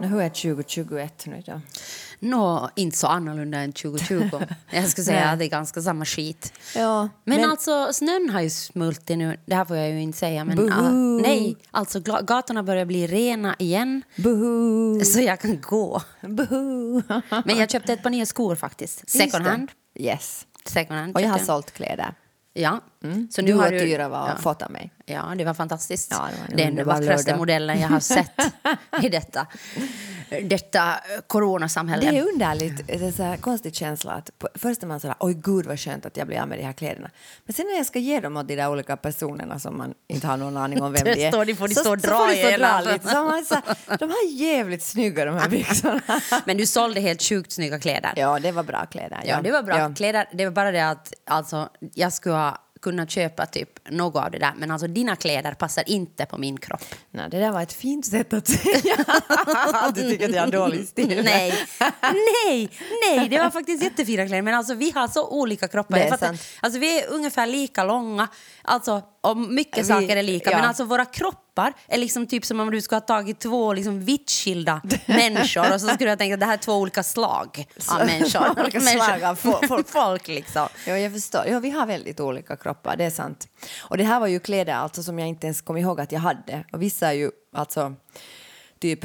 Nu, hur är 2021 nu då? Nå, inte så annorlunda än 2020. Jag skulle säga att det är ganska samma skit. Ja, Men, men- alltså, snön har ju smultit nu. Det här får jag ju inte säga. Men, ah, nej, alltså gatorna börjar bli rena igen. Buhu! Så jag kan gå. Buhu! Men jag köpte ett par nya skor faktiskt. Second hand. Yes. Second hand Och jag har sålt kläder. Ja. Så du och Tyra var ja. fått av mig. Ja, det var fantastiskt. Ja, det var den vackraste lördag. modellen jag har sett i detta, detta eh, coronasamhälle. Det är underligt, det är så här konstig känsla att på, först är man sådär, oj gud vad skönt att jag blir av med de här kläderna. Men sen när jag ska ge dem åt de där olika personerna som man inte har någon aning om vem Det är. de får de så, stå och så dra får de stå dra lite. Så man så här, de har jävligt snygga de här byxorna. Men du sålde helt sjukt snygga kläder. ja, det var bra kläder. Ja, det var bra Ja. kläder. Det var bara det att alltså, jag skulle ha kunnat köpa typ något av det där. Men alltså dina kläder passar inte på min kropp. Nej, det där var ett fint sätt att säga. du tycker att jag har dålig stil. nej, nej, nej, det var faktiskt jättefina kläder. Men alltså vi har så olika kroppar. Det är fattar- sant. Alltså vi är ungefär lika långa. Alltså, och mycket Vi- saker är lika. ja. Men alltså våra kroppar är liksom typ som om du skulle ha tagit två liksom vitt skilda människor och så skulle jag tänka att det här är två olika slag av människor. Olika slag av fo- folk. folk liksom. Ja, jag förstår. Ja, vi har väldigt olika kroppar, det är sant. Och det här var ju kläder alltså som jag inte ens kom ihåg att jag hade. Och vissa är ju alltså typ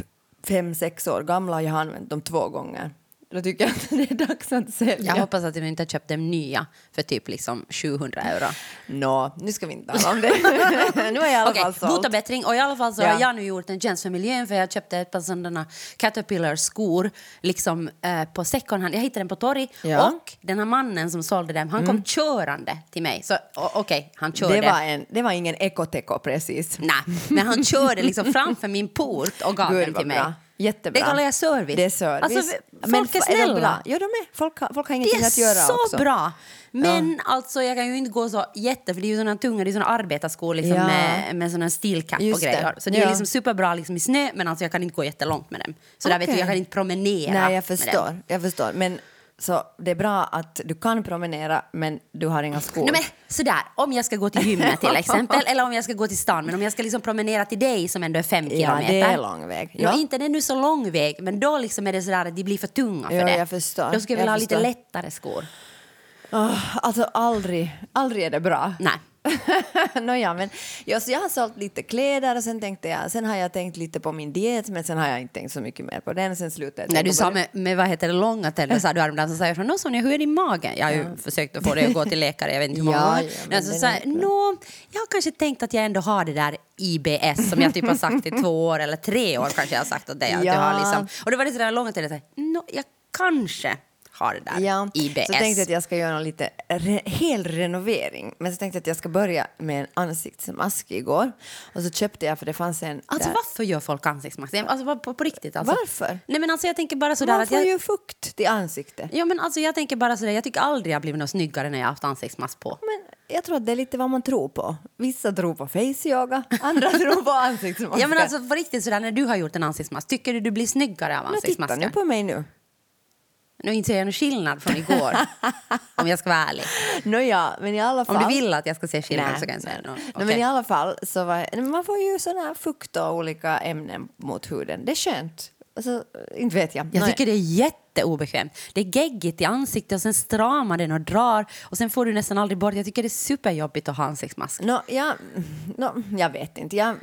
fem, sex år gamla och jag har använt dem två gånger. Då tycker jag att det är dags att sälja. Jag hoppas att du inte har köpt dem nya för typ liksom 700 euro. Nå, nu ska vi inte tala om det. nu är jag i alla Okej, fall såld. bota bättring. Och i alla fall så Ja. har jag nu gjort en tjänst för miljön för jag köpte ett par sådana Caterpillar-skor liksom, eh, på second hand. Jag hittade den på torg Ja. och den här mannen som sålde dem, han kom körande till mig. Så okej, han körde. det, var en, det var ingen ekoteko precis. Nej, men han körde liksom framför min port och gav Gud, den till mig. bra. Jättebra. Det kallar jag service. Det är service. Alltså, Men folk är f- de snälla. bra? Ja, de är. Folk folk har Det ingenting att är göra så också. bra. Men alltså jag kan ju inte gå så jätte, för det är ju såna tunga, det är såna arbetarskor liksom Ja. med, med såna stilkapp och det. grejer. Så det är Ja. liksom superbra liksom i snö, men alltså jag kan inte gå jättelångt med dem. Så där vet du, jag kan inte promenera Nej, jag förstår. Jag förstår. Men så det är bra att du kan promenera, men du har inga skor. Nej, men sådär, om jag ska gå till gymmet till exempel, eller om jag ska gå till stan, men om jag ska liksom promenera till dig som ändå är fem Ja, kilometer. det är lång väg. Ja. Ja. inte det är nu så lång väg, men då liksom är det sådär att de blir för tunga för Ja, det. jag förstår. Då skulle jag vilja ha lite förstår. lättare skor. Åh, alltså aldrig, aldrig är det bra. Nej. Nåja, men ja, så jag har sålt lite kläder och sen tänkte jag, sen har jag tänkt lite på min diet men sen har jag inte tänkt så mycket mer på den. Sen slutade jag När du sa med, med vad heter det, långa tänder, sa du häromdagen, så sa jag från någon Sonja, hur är din mage? Jag har ju försökt att få dig att gå till läkare, jag vet inte hur många Ja, ja, men så sa är jag, nå, jag har kanske tänkt att jag ändå har det där IBS som jag typ har sagt i två år eller tre år kanske jag har sagt åt dig. Att Ja. du har liksom, och det var det sådär långa tänder, så nå, jag kanske har det där Ja, IBS. så tänkte att jag ska göra någon lite re, hel renovering. Men så tänkte jag att jag ska börja med en ansiktsmask igår. Och så köpte jag, för det fanns en Alltså där. varför gör folk ansiktsmask? Alltså på, på, på riktigt alltså. Varför? Nej men alltså jag tänker bara sådär Man att får jag... ju fukt till ansiktet. Ja men alltså jag tänker bara sådär, jag tycker aldrig jag blivit något snyggare när jag haft ansiktsmask på. Men jag tror att det är lite vad man tror på. Vissa tror på face-yoga, andra tror på ansiktsmaskar. Ja men alltså på riktigt sådär när du har gjort en ansiktsmask, tycker du du blir snyggare av Men titta ansiktsmasken? nu på mig nu. Nu inser jag någon skillnad från igår, om jag ska vara ärlig. Nåja, men i alla fall. Om du vill att jag ska se skillnad Nej, så kan jag säga no, Nej, okej. men i alla fall så var, man får ju sån här fukt och olika ämnen mot huden. Det är skönt. Alltså, inte vet jag. Jag tycker det är jätteobekvämt. Det är geggigt i ansiktet och sen stramar den och drar och sen får du nästan aldrig bort. Jag tycker det är superjobbigt att ha ansiktsmask. Nå, jag, nå, jag vet inte. Jag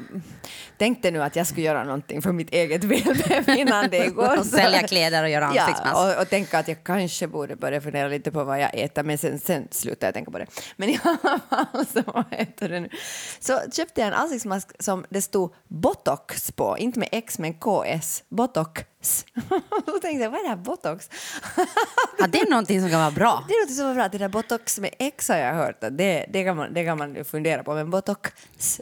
tänkte nu att jag skulle göra någonting för mitt eget välbefinnande igår. Och sälja kläder och göra ansiktsmask. Ja, och, och tänka att jag kanske borde börja fundera lite på vad jag äter, men sen, sen slutade jag tänka på det. Men i alla fall så, vad heter det nu? så köpte jag en ansiktsmask som det stod botox på, inte med X men KS, botox. Då tänkte jag, vad är det här botox? Ja, det är någonting som kan vara bra. Det låter så bra. Det där botox med X har jag hört. Det, det, kan man, det kan man fundera på. Men botox,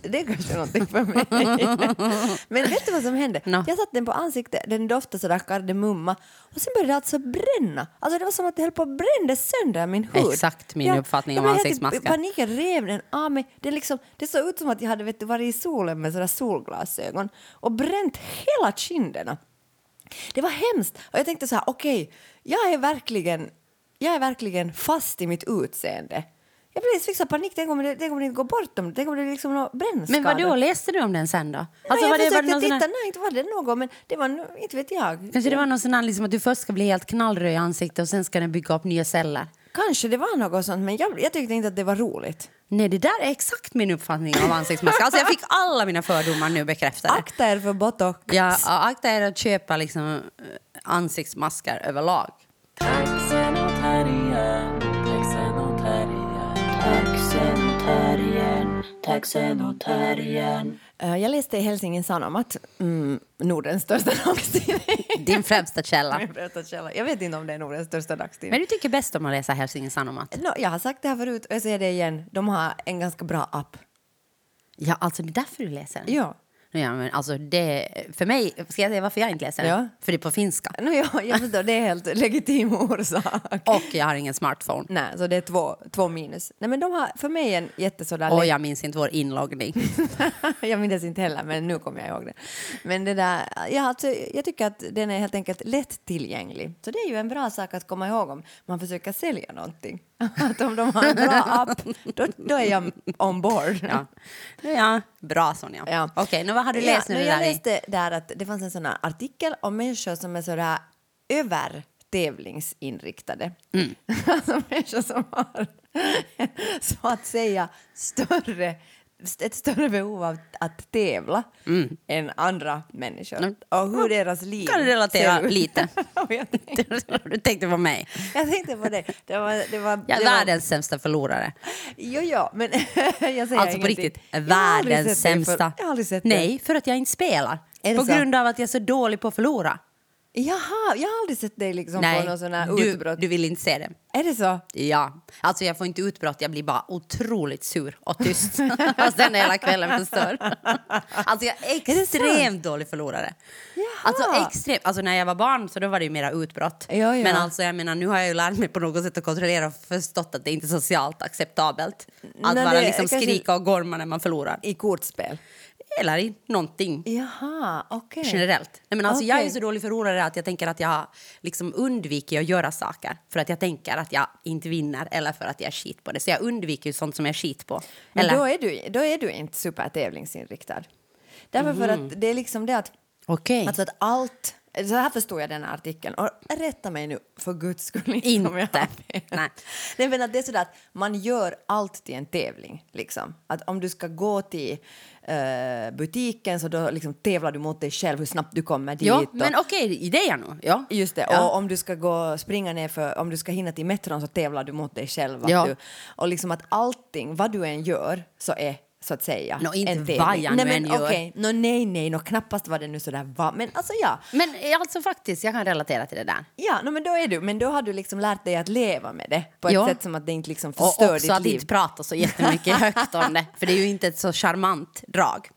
det är kanske någonting för mig. men vet du vad som hände? Nå. Jag satte den på ansiktet, den doftade sådär kardemumma. Och sen började det alltså bränna. Alltså det var som att det höll på att bränna sönder min hud. Exakt min uppfattning om jag helt i ansiktsmasken. Paniken rev den av mig. Det, liksom, det såg ut som att jag hade vet du, varit i solen med sådär solglasögon och bränt hela kinderna. Det var hemskt. Och jag tänkte så här, okej, jag är verkligen jag är verkligen fast i mitt utseende. Jag fick så panik. Tänk om det, tänk om det inte går bort dem. Tänk om det är liksom någon brännskada. Men vad då läste du om den sen då? Nej, jag var det, var försökte det titta. här, Nej, inte var det något. Men det var inte vet jag. kanske det var någon sån här liksom att du först ska bli helt knallröd i ansiktet och sen ska den bygga upp nya celler? Kanske det var något sånt. Men jag, jag tyckte inte att det var roligt. Nej, det där är exakt min uppfattning av ansiktsmasker. Alltså jag fick alla mina fördomar nu bekräftade. Akta er för botox. Ja, akta er att köpa liksom, eh, ansiktsmasker överlag. Taxen och Eh, Jag läste i Helsingin Sanomat, mm, Nordens största dagstidning. Din främsta källa. Min främsta källa. Jag vet inte om det är Nordens största dagstidning. Men du tycker bäst om att läsa Helsingin Sanomat? No, jag har sagt det här förut och jag säger det igen. De har en ganska bra app. Ja, alltså det är därför du läser den? Ja. Ja, men alltså det, för mig, ska jag säga varför jag inte läser? Ja. För det är på finska. No, ja, jag förstår, det är helt legitim orsak. Och jag har ingen smartphone. Nej, så det är två, två minus. Nej, men de har för mig en jättesådär... Och jag minns inte vår inloggning. jag minns inte heller, men nu kommer jag ihåg det. Men det där, ja, alltså, jag tycker att den är helt enkelt lättillgänglig. Så det är ju en bra sak att komma ihåg om man försöker sälja någonting. att om de har en bra app, då, då är jag on board. Ja, ja bra Sonja. Ja. Okej, nu vad har du läst ja, nu? no, där Jag i- läste där att det fanns en sån här artikel om människor som är sådär över tävlingsinriktade. Mm. alltså människor som har så att säga större ett större behov av att tävla än andra människor. Mm. Och hur deras liv Kan du relatera ser ut. lite? Tänkte, du tänkte på mig. jag tänkte på det. Det var, det var, Jag är det var, världens sämsta förlorare. Jo, jo, men jag säger Alltså på ingenting. riktigt, har aldrig världens dig för- sämsta. Det. Nej, för att jag inte spelar. På grund av att jag är så dålig på att förlora. Jaha, jag har aldrig sett dig liksom Nej, på någon sån här du, utbrott. du vill inte se det. Är det så? Ja, alltså jag får inte utbrott, jag blir bara otroligt sur och tyst. och sen hela kvällen förstörd. alltså jag är extremt dålig förlorare. Alltså extremt, alltså när jag var barn så då var det ju mera utbrott. Ja, ja. Men alltså jag menar nu har jag ju lärt mig på något sätt att kontrollera och förstått att det inte är socialt acceptabelt. Att Nej, bara liksom kanske- skrika och gorma när man förlorar. I kortspel? Eller i någonting. Jaha, okej. Generellt. Nej, men alltså, Jag är så dålig förlorare att jag tänker att jag liksom undviker att göra saker för att jag tänker att jag inte vinner eller för att jag är skit på det. Så jag undviker ju sånt som jag är skit på. Men Eller? då är, du, då är du inte supertävlingsinriktad. Därför för Mhm. att det är liksom det att, Okej. alltså att allt... Så här förstår jag den här artikeln. Och rätta mig nu för guds skull inte, om jag Inte. har fel. Nej. Nej, men att det är sådär att man gör allt till en tävling. Liksom. Att om du ska gå till eh, butiken så då liksom tävlar du mot dig själv hur snabbt du kommer dit. ja, men okej, är jag nog. Ja. Just det, Ja. och om du ska gå springa ner för, om du ska hinna till metron så tävlar du mot dig själv. Ja. Du, och liksom att allting, vad du än gör, så är så att säga Nå, inte jag nej, men gör. okej, nå, nej, nej, nå, knappast var det nu sådär var. Men alltså ja, Men eh, alltså faktiskt, jag kan relatera till det där. ja nå, men då är du, men då har du liksom lärt dig att leva med det på ett Ja. sätt som att det inte liksom Och förstör också ditt att liv. inte prata så jättemycket högt om det. För det är ju inte ett så charmant drag.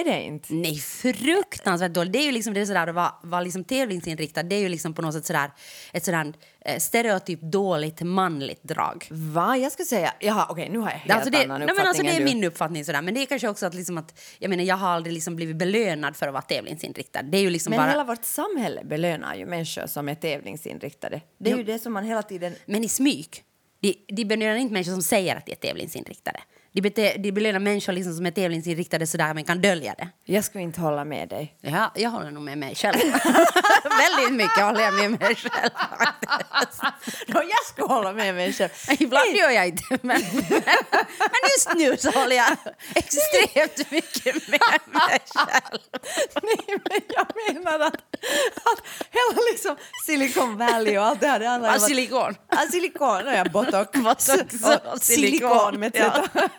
Är det inte? Nej, fruktansvärt dåligt. Det är ju liksom det är sådär att vara, vara liksom tävlingsinriktad. Det är ju liksom på något sätt sådär, ett sådär eh, stereotyp dåligt manligt drag. Va? Jag skulle säga, jaha okej nu har jag helt Alltså det, annan nej, uppfattning men alltså det är du. min uppfattning sådär. Men det är kanske också att, liksom att jag menar jag har aldrig liksom blivit belönad för att vara tävlingsinriktad. Det är ju liksom Men bara... hela vårt samhälle belönar ju människor som är tävlingsinriktade. Det är Ja. ju det som man hela tiden Men i smyg. De, de belönar inte människor som säger att de är tävlingsinriktade. De, bete, de belönar människor liksom som är tävlingsinriktade sådär men kan dölja det. Jag skulle inte hålla med dig. Ja, jag håller nog med mig själv. Väldigt mycket håller jag med mig själv. Då jag skulle hålla med mig själv. Ibland gör jag inte, men, men just nu så håller jag extremt mycket med mig själv. Nej, men jag menar att, att hela liksom Silicon Valley och allt det här, det om att- silikon. Ja, silikon, ja, botox. Botox och och silikon. silikon med Ja.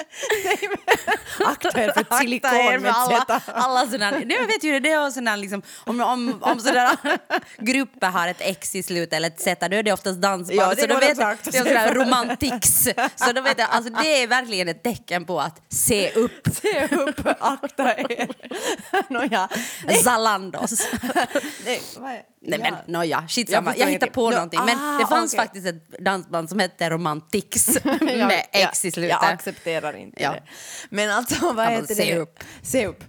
akta er för ett silikon Akta er med alla, alla sådana, jag vet ju det, det är sådana liksom, om, om, om sådana grupper har ett X i slutet eller ett Z, då är det oftast dansband. Ja, det så då vet, det är sådär romantics. Så då vet jag, alltså det är verkligen ett tecken på att se upp. Se upp, akta er. Nåja. Zalandos. Nej, Nej Ja. men nåja, Jag skitsamma. förstår Jag, hittar på ingenting. någonting. Nå, Men ah, det fanns okej. faktiskt ett dansband som hette Romantix med X i slutet. Jag accepterar inte Ja. det. Men alltså, vad heter se det? upp. Se upp.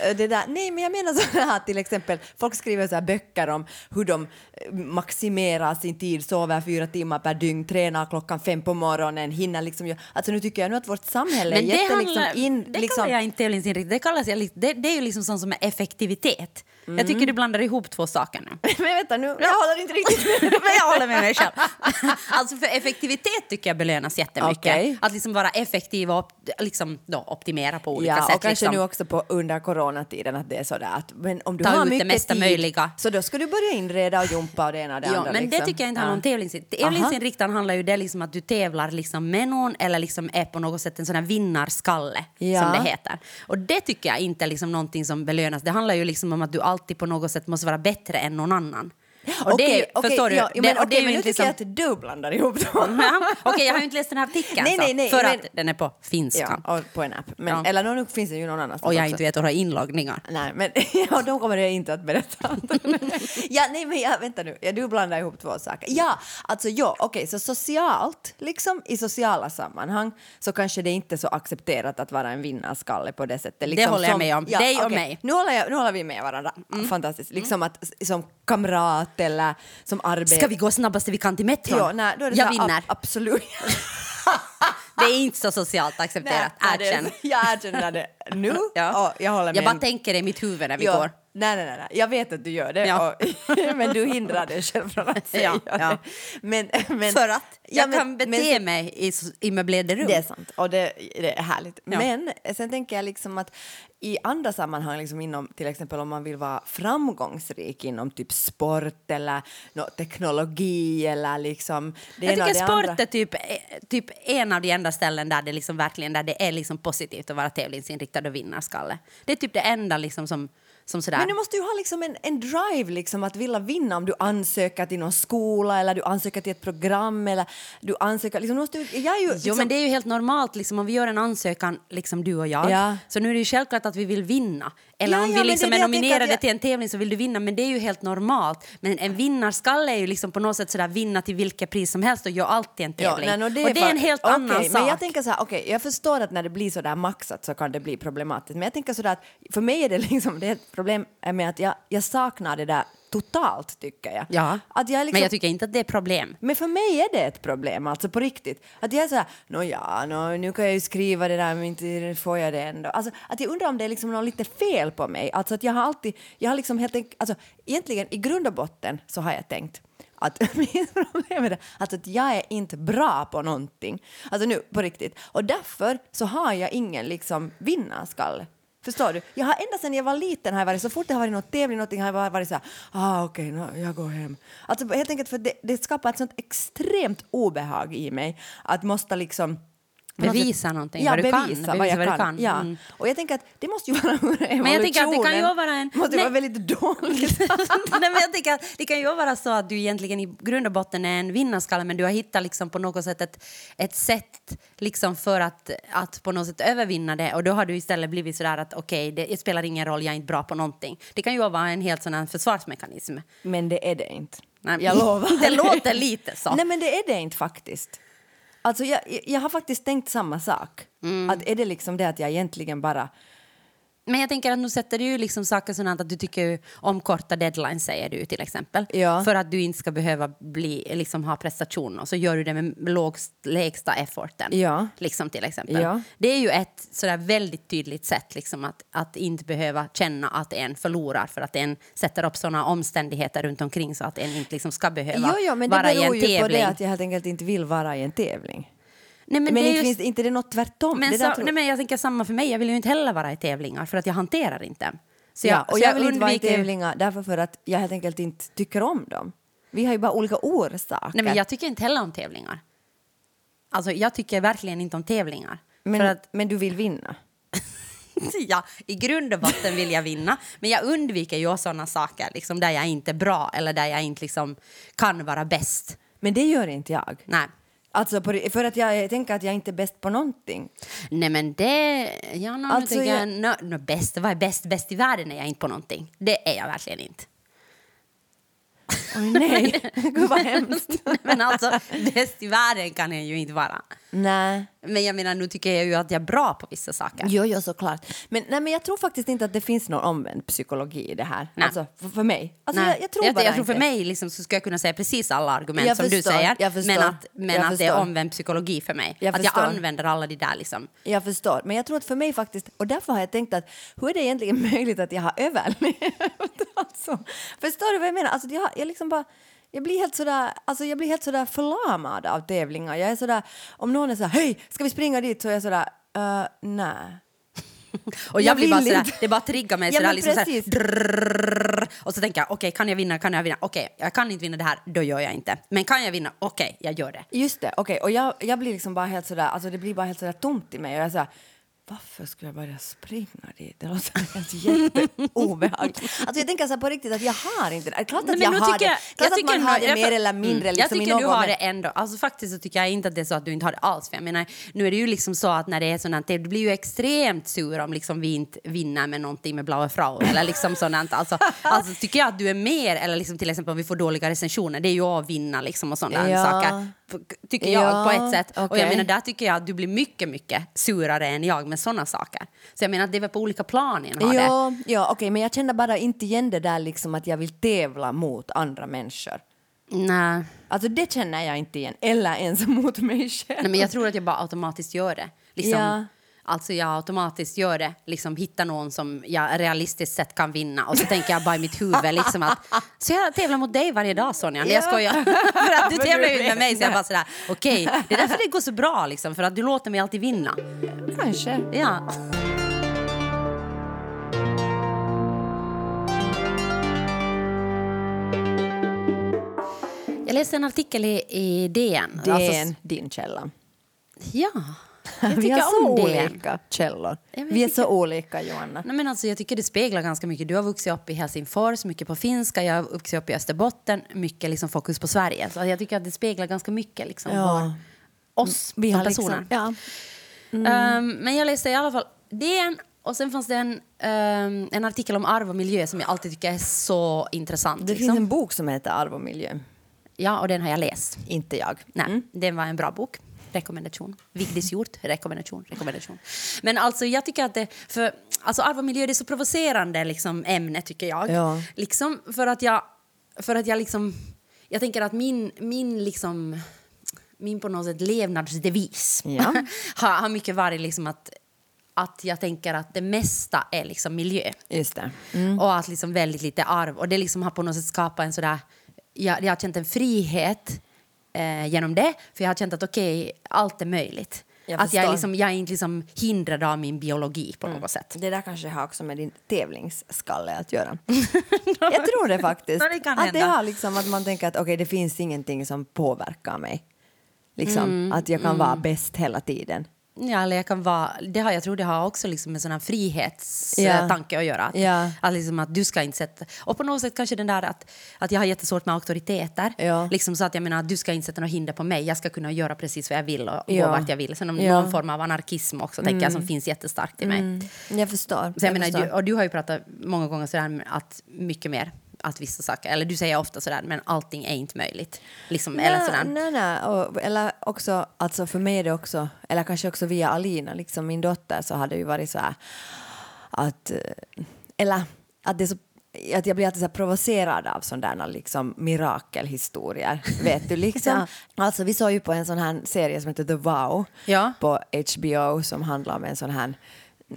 Eh, Det där, nej, men jag menar så här till exempel, folk skriver så här böcker om hur de eh, maximerar sin tid, sover fyra timmar per dygn, tränar klockan fem på morgonen, hinner liksom Alltså nu tycker jag nu att vårt samhälle är jätte handlar, liksom in... det liksom, kallar jag inte tävlingsinriktning. Det, kallas det, det är ju liksom sånt som är effektivitet. Jag Mm. tycker du blandar ihop två saker nu. Men vänta nu, jag håller inte riktigt med. Men jag håller med mig själv. alltså för effektivitet tycker jag belönas jättemycket. Okej. Att liksom vara effektiv och liksom då optimera på olika Ja, sätt. och kanske liksom. nu också på, under coronatiden att det är sådär att men om du Ta har ut det mycket mesta tid möjliga. så då ska du börja inreda och jumpa och det ena och det Ja, andra. men liksom. det tycker jag inte handlar om Ja. tävlingsinriktad. Tävlingsinriktad handlar ju det liksom att du tävlar liksom med någon eller liksom är på något sätt en sån här vinnarskalle Ja. som det heter. Och det tycker jag inte är liksom någonting som belönas. Det handlar ju liksom om att du alltid alltid på något sätt måste vara bättre än någon annan. Och det, Okej, okej, förstår du? Ja, Det- men, och det är okej, men nu tycker jag liksom- att du blandar ihop dem. Ja, Okej, jag har ju inte läst den här artikeln Nej, nej, nej, för men- att den är på finska. Ja, och på en app. Men, Ja. Eller nu finns det ju någon annanstans Och jag också. inte vet några inloggningar. Nej, men ja, de kommer jag inte att berätta. ja, nej, men ja, vänta nu, ja, du blandar ihop två saker. Ja, alltså ja, okej, så socialt, liksom i sociala sammanhang så kanske det inte är så accepterat att vara en vinnarskalle på det sättet. Liksom, håller jag som- med om. Dig och okej, mig. Nu håller, jag, nu håller vi med varandra. Fantastiskt. Liksom att som kamrat eller som arbete. Ska vi gå snabbast vi kan till metron? Ja, nej, jag vinner. ab- absolut. Det är inte så socialt accepterat. Nej, det är- Erkänn. Jag erkänner det nu. Ja. Jag håller med. Jag bara tänker det i mitt huvud när vi Ja. går. Nej, nej, nej. Jag vet att du gör det, Ja. och, men du hindrar dig själv från att säga Ja, ja. det. Men, men, För att Ja, jag men- kan bete men- mig i, i möblerade rum. Det är sant, och det, det är härligt. Men sen tänker jag liksom att i andra sammanhang, liksom inom, till exempel om man vill vara framgångsrik inom typ sport eller nå, teknologi eller liksom det Jag tycker det sport andra. är typ, eh, typ en av de enda ställen där det, liksom verkligen, där det är liksom positivt att vara tävlingsinriktad och vinnarskalle. Det är typ det enda liksom som, som sådär... Men du måste ju ha liksom en, en drive liksom att vilja vinna om du ansöker till någon skola eller du ansöker till ett program eller du ansöker... Liksom, du måste, jag är ju, Jo, liksom, men det är ju helt normalt liksom, om vi gör en ansökan, liksom du och jag. Ja. Så nu är det ju självklart att vi vill vinna. Eller Ja, om ja, vi men liksom det är det nominerade jag- till en tävling så vill du vinna. Men det är ju helt normalt. Men en vinnarskalle är ju liksom på något sätt sådär vinna till vilket pris som helst och gör alltid en tävling. nej, nå, och det är en helt okej, annan sak. Men jag tänker så här, okej, jag förstår att när det blir så där maxat så kan det bli problematiskt. Men jag tänker så där att för mig är det liksom, det är ett problem med att jag, jag saknar det där totalt tycker jag. ja. Att jag liksom, Men jag tycker inte att det är problem. Men för mig är det ett problem, alltså på riktigt. Att jag är så här, nå ja, nå, nu kan jag ju skriva det där men inte får jag det ändå. Alltså, att jag undrar om det är liksom något lite fel fel på mig. Alltså att jag har alltid, jag har liksom helt enkelt, alltså egentligen i grund och botten så har jag tänkt att mitt problem är det, alltså att jag är inte bra på någonting. Alltså nu på riktigt. Och därför så har jag ingen liksom vinnarskalle. Förstår du? Jag har ända sedan jag var liten har jag varit, så fort det har varit något tävling någonting har jag varit så här, ah okej, nå, jag går hem. Alltså helt enkelt för det, det skapar ett sånt extremt obehag i mig att måste liksom Bevisa någonting, ja, vad du kan, bevisa vad bevisa jag vad du kan. kan. Ja. Mm. Och jag tänker att det måste ju vara evolutionen. Men jag tänker att det kan ju vara en- måste ju Nej. vara väldigt dåligt. Nej, men jag tänker att det kan ju vara så att du egentligen i grund och botten är en vinnarskalle men du har hittat liksom på något sätt ett, ett sätt liksom för att, att på något sätt övervinna det och då har du istället blivit sådär att okej, det spelar ingen roll, jag är inte bra på någonting. Det kan ju vara en helt sån här försvarsmekanism. Men det är det inte. Nej, Jag lovar. Det låter lite så. Nej men det är det inte faktiskt. Alltså jag, jag har faktiskt tänkt samma sak. Mm. Att är det liksom det att jag egentligen bara Men jag tänker att nu sätter du liksom saker sådant att du tycker om korta deadlines säger du till exempel. Ja. För att du inte ska behöva bli, liksom, ha prestationer så gör du det med lågst, lägsta efforten. Ja. Liksom till exempel. Ja. Det är ju ett sådär väldigt tydligt sätt liksom, att, att inte behöva känna att en förlorar för att en sätter upp sådana omständigheter runt omkring så att en inte liksom ska behöva Jo, jo, men det vara i en beror ju på tävling. det att jag helt enkelt inte vill vara i en tävling. Nej, Men, det är inte ju- finns inte det något tvärtom? men, det så, nej, men jag tänker samma för mig. Jag vill ju inte heller vara i tävlingar för att jag hanterar inte. Så ja, och så jag, vill inte vara i tävlingar därför för att jag helt enkelt inte tycker om dem. Vi har ju bara olika orsaker. Nej, men jag tycker inte heller om tävlingar. Alltså, jag tycker verkligen inte om tävlingar. men, att, men du vill vinna? ja, I grund och botten vill jag vinna, men jag undviker ju sådana saker liksom, där jag inte är bra eller där jag inte liksom, kan vara bäst. Men det gör inte jag. Nej. Alltså på, för att jag tänker att jag inte är bäst på någonting. Nej men det... Ja, no, Alltså, jag, no, no, bäst, vad är bäst? Bäst i världen är jag inte på någonting. Det är jag verkligen inte. Oj, nej, gud vad hemskt. men alltså, bäst i världen kan jag ju inte vara. nej. Men jag menar, nu tycker jag ju att jag är bra på vissa saker. Jo, jo, såklart. Men, nej, men jag tror faktiskt inte att det finns någon omvänd psykologi i det här. Nej. Alltså, för, för mig. Alltså, Nej. jag, jag tror jag, bara jag tror för mig liksom, så ska jag kunna säga precis alla argument Jag som förstår, du säger. jag förstår, men att, men jag att det är förstår. omvänd psykologi för mig. Jag att jag förstår. använder alla de där liksom. Jag förstår, men jag tror att för mig faktiskt, och därför har jag tänkt att hur är det egentligen möjligt att jag har överlevt? alltså, förstår du vad jag menar? Alltså, jag, jag liksom bara, jag blir helt sådär, alltså jag blir helt sådär förlamad av tävlingar. Jag är sådär, om någon är sådär, hej, ska vi springa dit? Så är jag sådär, uh, nej. Och jag, Jag blir bara sådär, inte. det bara triggar mig Ja, sådär, liksom sådär, drrrr, och så tänker jag okej kan jag vinna, kan jag vinna, okej jag kan inte vinna det här, då gör jag inte. Men kan jag vinna, okej jag gör det. Just det, okej. Och jag, jag blir liksom bara helt sådär, alltså det blir bara helt sådär tomt i mig. Och jag är såhär, varför skulle jag börja springa dit? Det låter helt jätteobehagligt. alltså jag tänker så här på riktigt att jag har inte det. Klart att Nej, jag har tycker det. jag- Klart jag att man har det mer eller mindre Mm, liksom Jag tycker du någon har men- det ändå. Alltså faktiskt så tycker jag inte att det är så att du inte har det alls. För jag menar, nu är det ju liksom så att när det är sådant, det blir ju extremt sur om liksom vi inte vinner med någonting med Blaue Frau eller liksom sådant. Alltså, alltså tycker jag att du är mer, eller liksom till exempel om vi får dåliga recensioner, det är ju att vinna liksom och sådana Ja. saker. Tycker jag Ja, på ett sätt. Och okej. jag menar, där tycker jag att du blir mycket, mycket surare än jag med sådana saker. Så jag menar, att det är väl på olika plan har det. Ja, ja okej, men jag känner bara inte igen det där liksom att jag vill tävla mot andra människor. Nej. Alltså det känner jag inte igen, eller ens mot mig själv. Nej, men jag tror att jag bara automatiskt gör det. Liksom, Ja. Alltså jag automatiskt gör det, liksom hittar någon som jag realistiskt sett kan vinna och så tänker jag bara i mitt huvud liksom att så jag tävlar mot dig varje dag Sonja, nej jag Ja. skojar. för att du tävlar ju med mig så jag bara sådär okej, det är därför det går så bra liksom för att du låter mig alltid vinna. Kanske. Ja. Jag läste en artikel i, i DN. Är Alltså, din källa. ja, jag Vi tycker har så olika källor. Ja, Vi är jag så olika, Johanna. Nej, men alltså, jag tycker det speglar ganska mycket. Du har vuxit upp i Helsingfors, mycket på finska. Jag har vuxit upp i Österbotten, mycket liksom fokus på Sverige. Så jag tycker att det speglar ganska mycket liksom, Ja. var, oss Vi som har personer. liksom, ja. Ehm, men jag läste i alla fall DN och sen fanns det en, ehm, en artikel om arv och miljö som jag alltid tycker är så intressant. Det liksom. finns en bok som heter Arv och miljö. Ja, och den har jag läst. Inte jag. Nej, det var en bra bok. Rekommendation. Vigdis Hjort. Rekommendation. Rekommendation. Men alltså jag tycker att det... För, alltså arv och miljö det är så provocerande liksom, ämne tycker jag. Ja. Liksom för att jag... För att jag liksom... Jag tänker att min, min liksom... Min på något sätt levnadsdevis Ja. har, har mycket varit liksom att att jag tänker att det mesta är liksom miljö. Just det. Och att liksom väldigt lite arv. Och det liksom har på något sätt skapat en sådär... Jag, jag har känt en frihet eh, genom det. För jag har känt att okej, allt är möjligt. Jag att jag är, liksom, jag är inte liksom hindrad av min biologi på något sätt. Det där kanske har också med din tävlingsskalle att göra. jag tror det faktiskt. Det att det har liksom att man tänker att okej, det finns ingenting som påverkar mig. Liksom, Mm, att jag kan vara bäst hela tiden. Ja, eller jag kan vara, det har, jag tror det har också liksom en sån här Ja. frihetstanke att göra. Att, Ja. att, liksom att du ska inte sätta... Och på något sätt kanske den där att, att jag har jättesvårt med auktoriteter. Ja. Liksom så att jag menar att du ska inte sätta några hinder på mig. Jag ska kunna göra precis vad jag vill och gå vart jag vill. Sen om. Mm. någon form av anarkism också tänker jag som finns jättestarkt i mig. Jag förstår. Så jag menar, förstår. du, och du har ju pratat många gånger sådär att mycket mer att vissa saker, eller du säger ofta sådär, men allting är inte möjligt. Liksom, eller sådär. Nej, nej. Och, eller också, alltså för mig är det också, eller kanske också via Alina, liksom min dotter, så har det ju varit så här att, eh, eller att det är så att jag blir alltid så provocerad av sådana liksom mirakelhistorier. Vet du liksom? Alltså vi såg ju på en sån här serie som heter The Vow Ja. på HBO som handlar om en sån här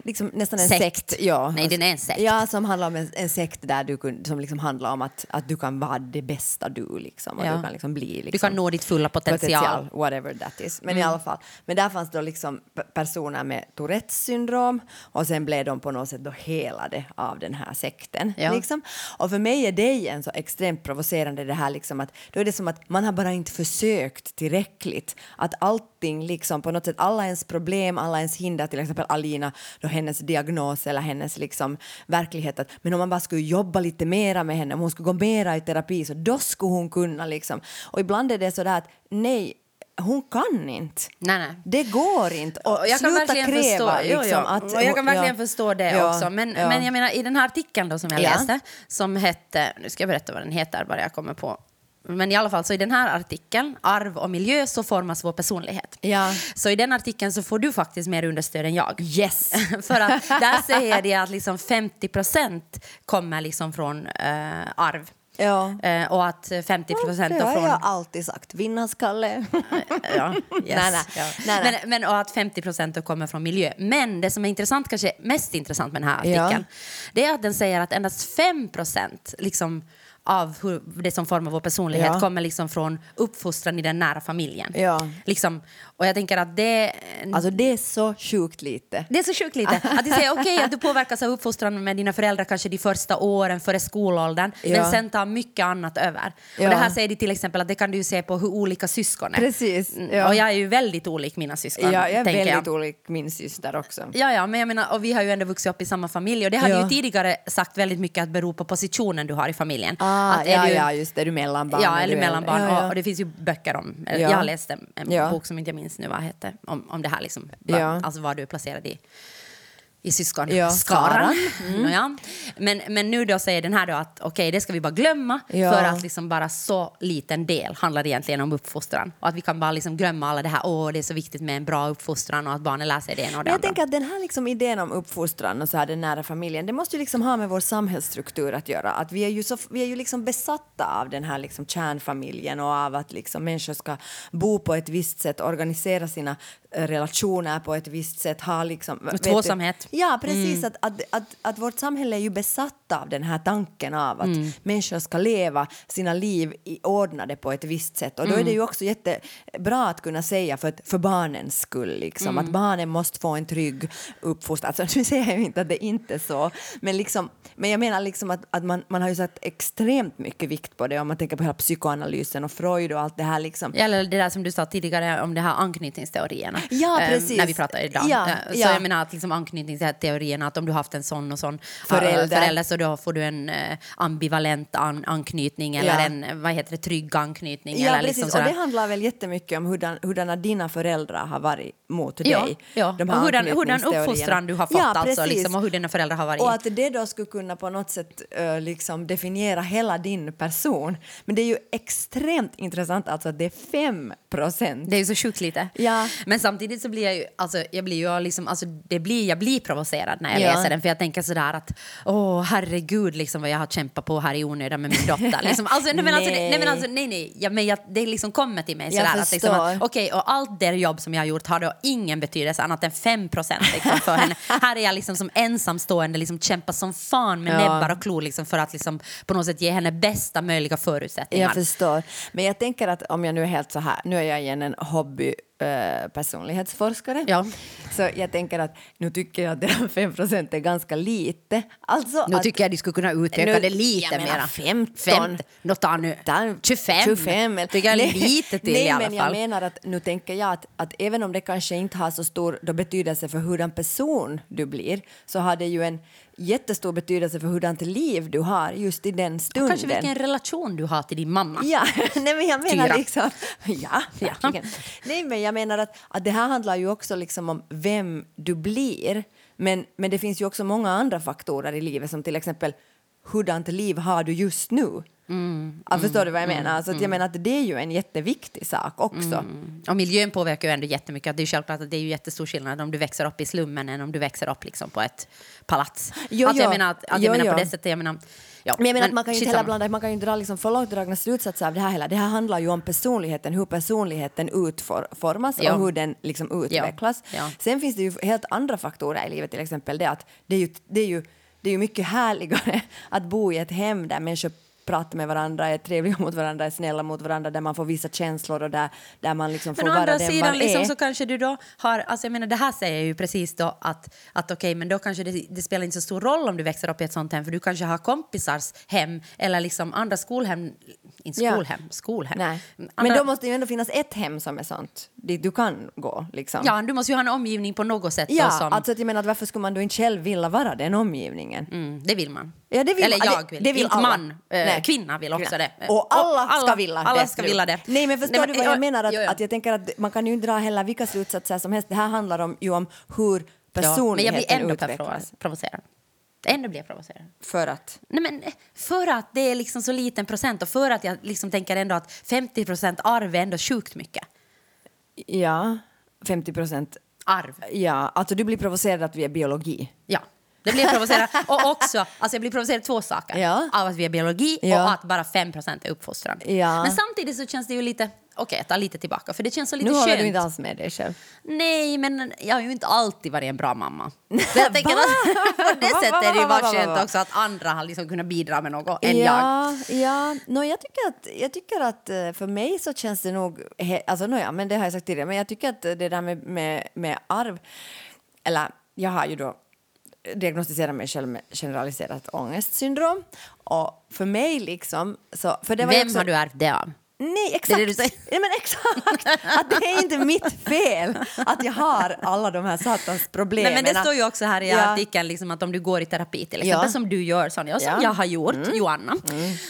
Liksom nästan en Sekt. sekt. ja. Nej, den är en sekt. Ja, som handlar om en, en sekt där du kun, som liksom handlar om att, att du kan vara det bästa du liksom. Och Ja. du kan liksom bli liksom, Du kan nå ditt fulla potential. whatever that is. Men i alla fall. Men där fanns då liksom personer med Tourettes syndrom och sen blev de på något sätt då helade av den här sekten. Ja. Liksom. Och för mig är det igen så extremt provocerande det här liksom att då är det som att man har bara inte försökt tillräckligt. Att allting liksom på något sätt, alla ens problem, alla ens hinder, till exempel Alina, då hennes diagnos eller hennes liksom verklighet. Att, men om man bara skulle jobba lite mera med henne, om hon skulle gå mera i terapi så då skulle hon kunna liksom. Och ibland är det så där att nej, hon kan inte. Nej, nej. Det går inte. Och jag kan sluta verkligen kräva förstå, jo, liksom att... och jag kan verkligen ja. förstå det Ja, också. Men, ja. men jag menar i den här artikeln då som jag Ja. läste som hette, nu ska jag berätta vad den heter bara jag kommer på Men i alla fall, så i den här artikeln, Arv och miljö, så formas vår personlighet. Ja. Så i den artikeln så får du faktiskt mer understöd än jag. Yes! För att där säger det att liksom 50 procent kommer liksom från eh, arv. Ja. Eh, och att 50 procent det har från... jag alltid sagt. Vinnarskalle. Ja, yes. Nej, nej. Ja. Nej, nej. Men, men och att 50 procent kommer från miljö. Men det som är intressant, kanske mest intressant med den här artikeln, det är att den säger att endast 5 procent liksom, av hur, det som formar vår personlighet Ja. kommer liksom från uppfostran i den nära familjen. Ja. Liksom, och jag tänker att det... Alltså det är så sjukt lite. Det är så sjukt lite. Att de säger okej att du påverkas av uppfostran med dina föräldrar kanske de första åren före skolåldern Ja. men sen tar mycket annat över. Ja. Och det här säger de till exempel att det kan du se på hur olika syskon är. Precis, Mm. Och jag är ju väldigt olik mina syskon. Ja, jag är väldigt jag. olik min syster också. Ja, ja, men jag menar, och vi har ju ändå vuxit upp i samma familj och det hade Ja. ju tidigare sagt väldigt mycket att bero på positionen du har i familjen. Ah, att är ja, du, ja, just det. Är du mellanbarn? Ja, eller mellanbarn. Ja, ja. Och, och det finns ju böcker om, Ja. jag har läst en, en bok som inte jag minns nu vad hette, om, om det här liksom, va, Ja. alltså var du är placerad i i syskonskaran. Ja, skaran. Mm. Ja. Men, men nu då säger den här då att okej, det ska vi bara glömma Ja. för att liksom bara så liten del handlar egentligen om uppfostran. Och att vi kan bara liksom glömma alla det här, åh det är så viktigt med en bra uppfostran och att barnen lär sig det ena och det jag andra. tänker att den här liksom idén om uppfostran och så här den nära familjen, det måste ju liksom ha med vår samhällsstruktur att göra. Att vi är ju, så, vi är ju liksom besatta av den här liksom kärnfamiljen och av att liksom människor ska bo på ett visst sätt, organisera sina eh, relationer på ett visst sätt, ha liksom... tvåsamhet. Ja, precis. Att, att, att, att vårt samhälle är ju besatt av den här tanken av att människor ska leva sina liv i ordnade på ett visst sätt. Och då är det ju också jättebra att kunna säga för, att, för barnens skull, liksom, att barnen måste få en trygg uppfostran. Alltså, nu säger jag ju inte att det inte är så, men, liksom, men jag menar liksom att, att man, man har ju satt extremt mycket vikt på det om man tänker på hela psykoanalysen och Freud och allt det här. Liksom. Eller det där som du sa tidigare om det här anknytningsteorierna. Ja, precis. När vi pratade idag. Ja, Eh, Så ja. jag menar att liksom anknytningsteorierna, att om du har haft en sån och sån eh, Förälder. förälder så då får du en eh, ambivalent an anknytning eller Ja. en vad heter det, trygg anknytning. Ja, eller precis. liksom och det handlar väl jättemycket om hurdan, hurdana dina föräldrar har varit mot Ja, dig. ja. De och här hurdan, hurdan uppfostran du har fått Ja, alltså, liksom, och hur dina föräldrar har varit. Och att det då skulle kunna på något sätt eh, liksom definiera hela din person. Men det är ju extremt intressant alltså att det är 5 procent. Det är ju så sjukt lite. Ja. Men samtidigt så blir jag ju, alltså, jag blir ju liksom, alltså, det blir, jag blir provocerad när jag Ja. läser den för jag tänker sådär att åh herregud liksom vad jag har kämpat på här i onödan med min dotter. Liksom, alltså, nej, men alltså, det- nej men alltså nej nej, ja, men jag, det liksom kommer till mig sådär att, liksom, att okej och allt det jobb som jag har gjort har då ingen betydelse annat än 5 procent liksom, för henne. här är jag liksom som ensamstående liksom kämpar som fan med Ja. näbbar och klor liksom, för att liksom, på något sätt ge henne bästa möjliga förutsättningar. Jag förstår. Men jag tänker att om jag nu är helt så här, nu är jag igen en hobby eh, personlighetsforskare. Ja. Så jag tänker att nu tycker jag att här 5 procent är ganska lite. Alltså Nu att, tycker jag de skulle kunna utöka Nu- det lite jag mera. 15. 50. Nå, ta nu. Ta 25. 25 eller- Tycker jag Nej, lite till nej, i alla men jag fall. menar att nu tänker jag att, att även om det kanske inte har så stor då betydelse för hurdan person du blir så har det ju en jättestor betydelse för hurdant liv du har just i den stunden. Kanske vilken relation du har till din mamma. Ja, nej men jag menar Tyra. liksom... Ja, verkligen. Nej men jag menar att, att det här handlar ju också liksom om vem du blir. Men, men det finns ju också många andra faktorer i livet som till exempel hurdant liv har du just nu? Mm, ja, förstår du vad jag menar? Alltså att jag menar att det är ju en jätteviktig sak också. Mm. Och miljön påverkar ju ändå jättemycket. Det är självklart att det är ju jättestor skillnad om du växer upp i slummen än om du växer upp liksom på ett palats. Jo, att jag jo. menar, att, att Jo, jag menar på det sättet, jag menar... Ja, Men jag menar att man kan ju inte heller blanda, man kan ju dra liksom för långt dragna slutsatser av det här heller. Det här handlar ju om personligheten, hur personligheten utformas och hur den liksom utvecklas. Ja. Sen finns det ju helt andra faktorer i livet, till exempel det att det är ju, det är ju, det är ju mycket härligare att bo i ett hem där människor pratar med varandra, är trevliga mot varandra, är snälla mot varandra, där man får visa känslor och där, där man liksom får Men å vara andra den sidan man liksom, är. så kanske du då har, alltså jag menar det här säger ju precis då att, att okej men då kanske det, det spelar inte så stor roll om du växer upp i ett sånt hem för du kanske har kompisars hem eller liksom andra skolhem, inte Ja. skolhem, skolhem. Nej. Andra, Men då måste det ju ändå finnas ett hem som är sånt, dit du kan gå. Liksom. Ja, du måste ju ha en omgivning på något sätt då Ja, som... alltså jag menar varför skulle man då inte själv vilja vara den omgivningen? Mm, det vill man. Ja, det vill Eller man. Ja, jag det- vill. det vill inte alla. man. Nej. Kvinna vill också det. Och alla, ska vilja alla det. ska vilja det. Nej, men förstår Nej, du vad jag ja, menar? Att, ja, ja. att jag tänker att man kan ju inte dra heller vilka slutsatser som helst. Det här handlar om, ju om hur Ja, men jag personligheten blir ändå utvecklas. provo- provocerad. Ännu blir jag provocerad. För att... Nej, men eh, för att det är liksom så liten procent och för att jag liksom tänker ändå att 50 procent arv är ändå sjukt mycket. Ja, 50 procent. Arv. Ja, alltså du blir provocerad att vi är biologi. Ja. Det blir jag provocerad. Och också, alltså jag blir provocerad två saker. Ja. Av att vi är biologi Ja. och att bara 5 procent är uppfostran. Ja. Men samtidigt så känns det ju lite... Okej, jag tar lite tillbaka. För det känns så lite Nu håller skönt. du inte alls med dig själv. Nej, men jag har ju inte alltid varit en bra mamma. Så jag tänker att på det sättet är det ju bara skönt också att andra har liksom kunnat bidra med något än jag. ja, ja. No, jag, tycker att, jag tycker att eh, för mig så känns det nog... He, alltså, no, ja, men det har jag sagt tidigare, men jag tycker att det där med, med, med arv... Eller jag har ju då diagnostiserat mig själv med generaliserat ångestsyndrom. Och för mig liksom... Så, för det var Vem också, har du ärvt det av? Nej, exakt. Det det. Nej, men exakt. Att det är inte mitt fel att jag har alla de här satans problemen. Nej, men det står ju också här i Ja. artikeln liksom att om du går i terapi till exempel Ja. som du gör Sonja och som Ja. Mm. jag har gjort, Joanna.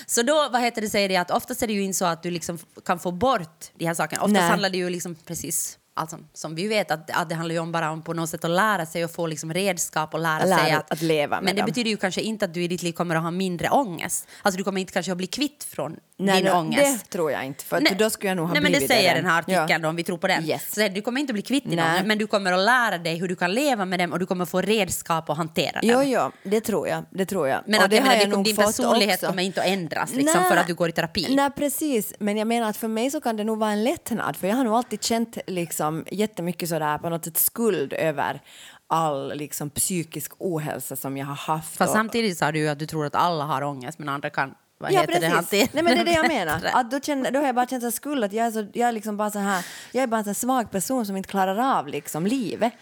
Så då vad heter det, säger det att oftast är det ju inte så att du liksom kan få bort de här sakerna. Oftast Nej. handlar det ju liksom precis Alltså, som vi vet, att, att det handlar ju om bara om på något sätt att lära sig och få liksom redskap och lära, Lära sig att, att leva med Men det dem. betyder ju kanske inte att du i ditt liv kommer att ha mindre ångest. Alltså du kommer inte kanske att bli kvitt från Nej, din no, ångest. Det tror jag inte, för att Nej, då skulle jag nog ha nej, men det säger den här artikeln Ja. om vi tror på den. Yes. Så du kommer inte att bli kvitt din Nej. ångest, men du kommer att lära dig hur du kan leva med dem och du kommer få redskap att hantera Jo, dem. jo, det tror jag. Det tror jag. Men Och att, jag har menar, jag det, din personlighet också. kommer inte att ändras liksom, Nej. för att du går i terapi. Nej, precis. Men jag menar att för mig så kan det nog vara en lättnad, för jag har nog alltid känt liksom jättemycket sådär på något sätt skuld över all liksom psykisk ohälsa som jag har haft. Fast och- samtidigt sa du ju att du tror att alla har ångest men andra kan vad Ja, det, precis. hantera Nej, men det är det jag menar. Att då, känner, då har jag bara känt en skuld att jag är, så, jag är liksom bara så här, jag är bara en sån svag person som inte klarar av liksom livet.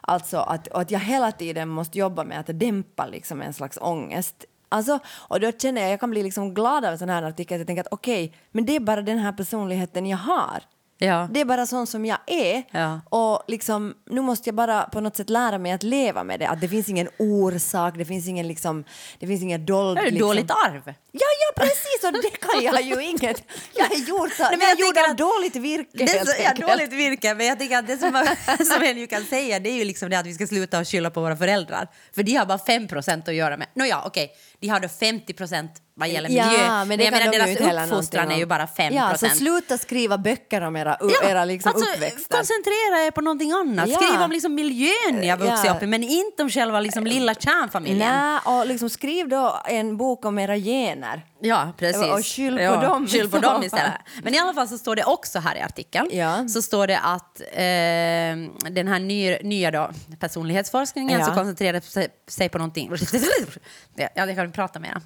Alltså att, att jag hela tiden måste jobba med att dämpa liksom en slags ångest. Alltså, och då känner jag, jag kan bli liksom glad av en sån här artikel, att jag tänker att okej, men det är bara den här personligheten jag har. Ja. Det är bara sån som jag är. Ja. Och liksom, nu måste jag bara på något sätt lära mig att leva med det. Att det finns ingen orsak, det finns ingen, liksom, det finns ingen dold... Det är liksom, dåligt arv. Ja, ja, precis! Och det kan jag ju inget. Jag är gjord, Nej, men jag jag gjord av att- dåligt virke, Det så, ja, dåligt virke, men jag tänker att det som, man, som en ju kan säga det är ju liksom det att vi ska sluta att skylla på våra föräldrar. För de har bara 5 procent att göra med. Nåja, okej, de har då 50 procent vad gäller miljö. Ja, men det jag kan menar, de deras uppfostran är ju bara 5 Ja, så sluta skriva böcker om era, era liksom alltså, uppväxter. koncentrera er på någonting annat. Ja. Skriv om liksom miljön ni har vuxit Ja. upp i, men inte om själva liksom lilla kärnfamiljen. Nej, och liksom skriv då en bok om era gener. Ja, precis. Och skyll på dem Skyll på dem istället. Men i alla fall så står det också här i artikeln, Ja. så står det att eh, den här ny, nya då, personlighetsforskningen Ja. så koncentrerar sig, sig på någonting... ja, jag kan prata mer.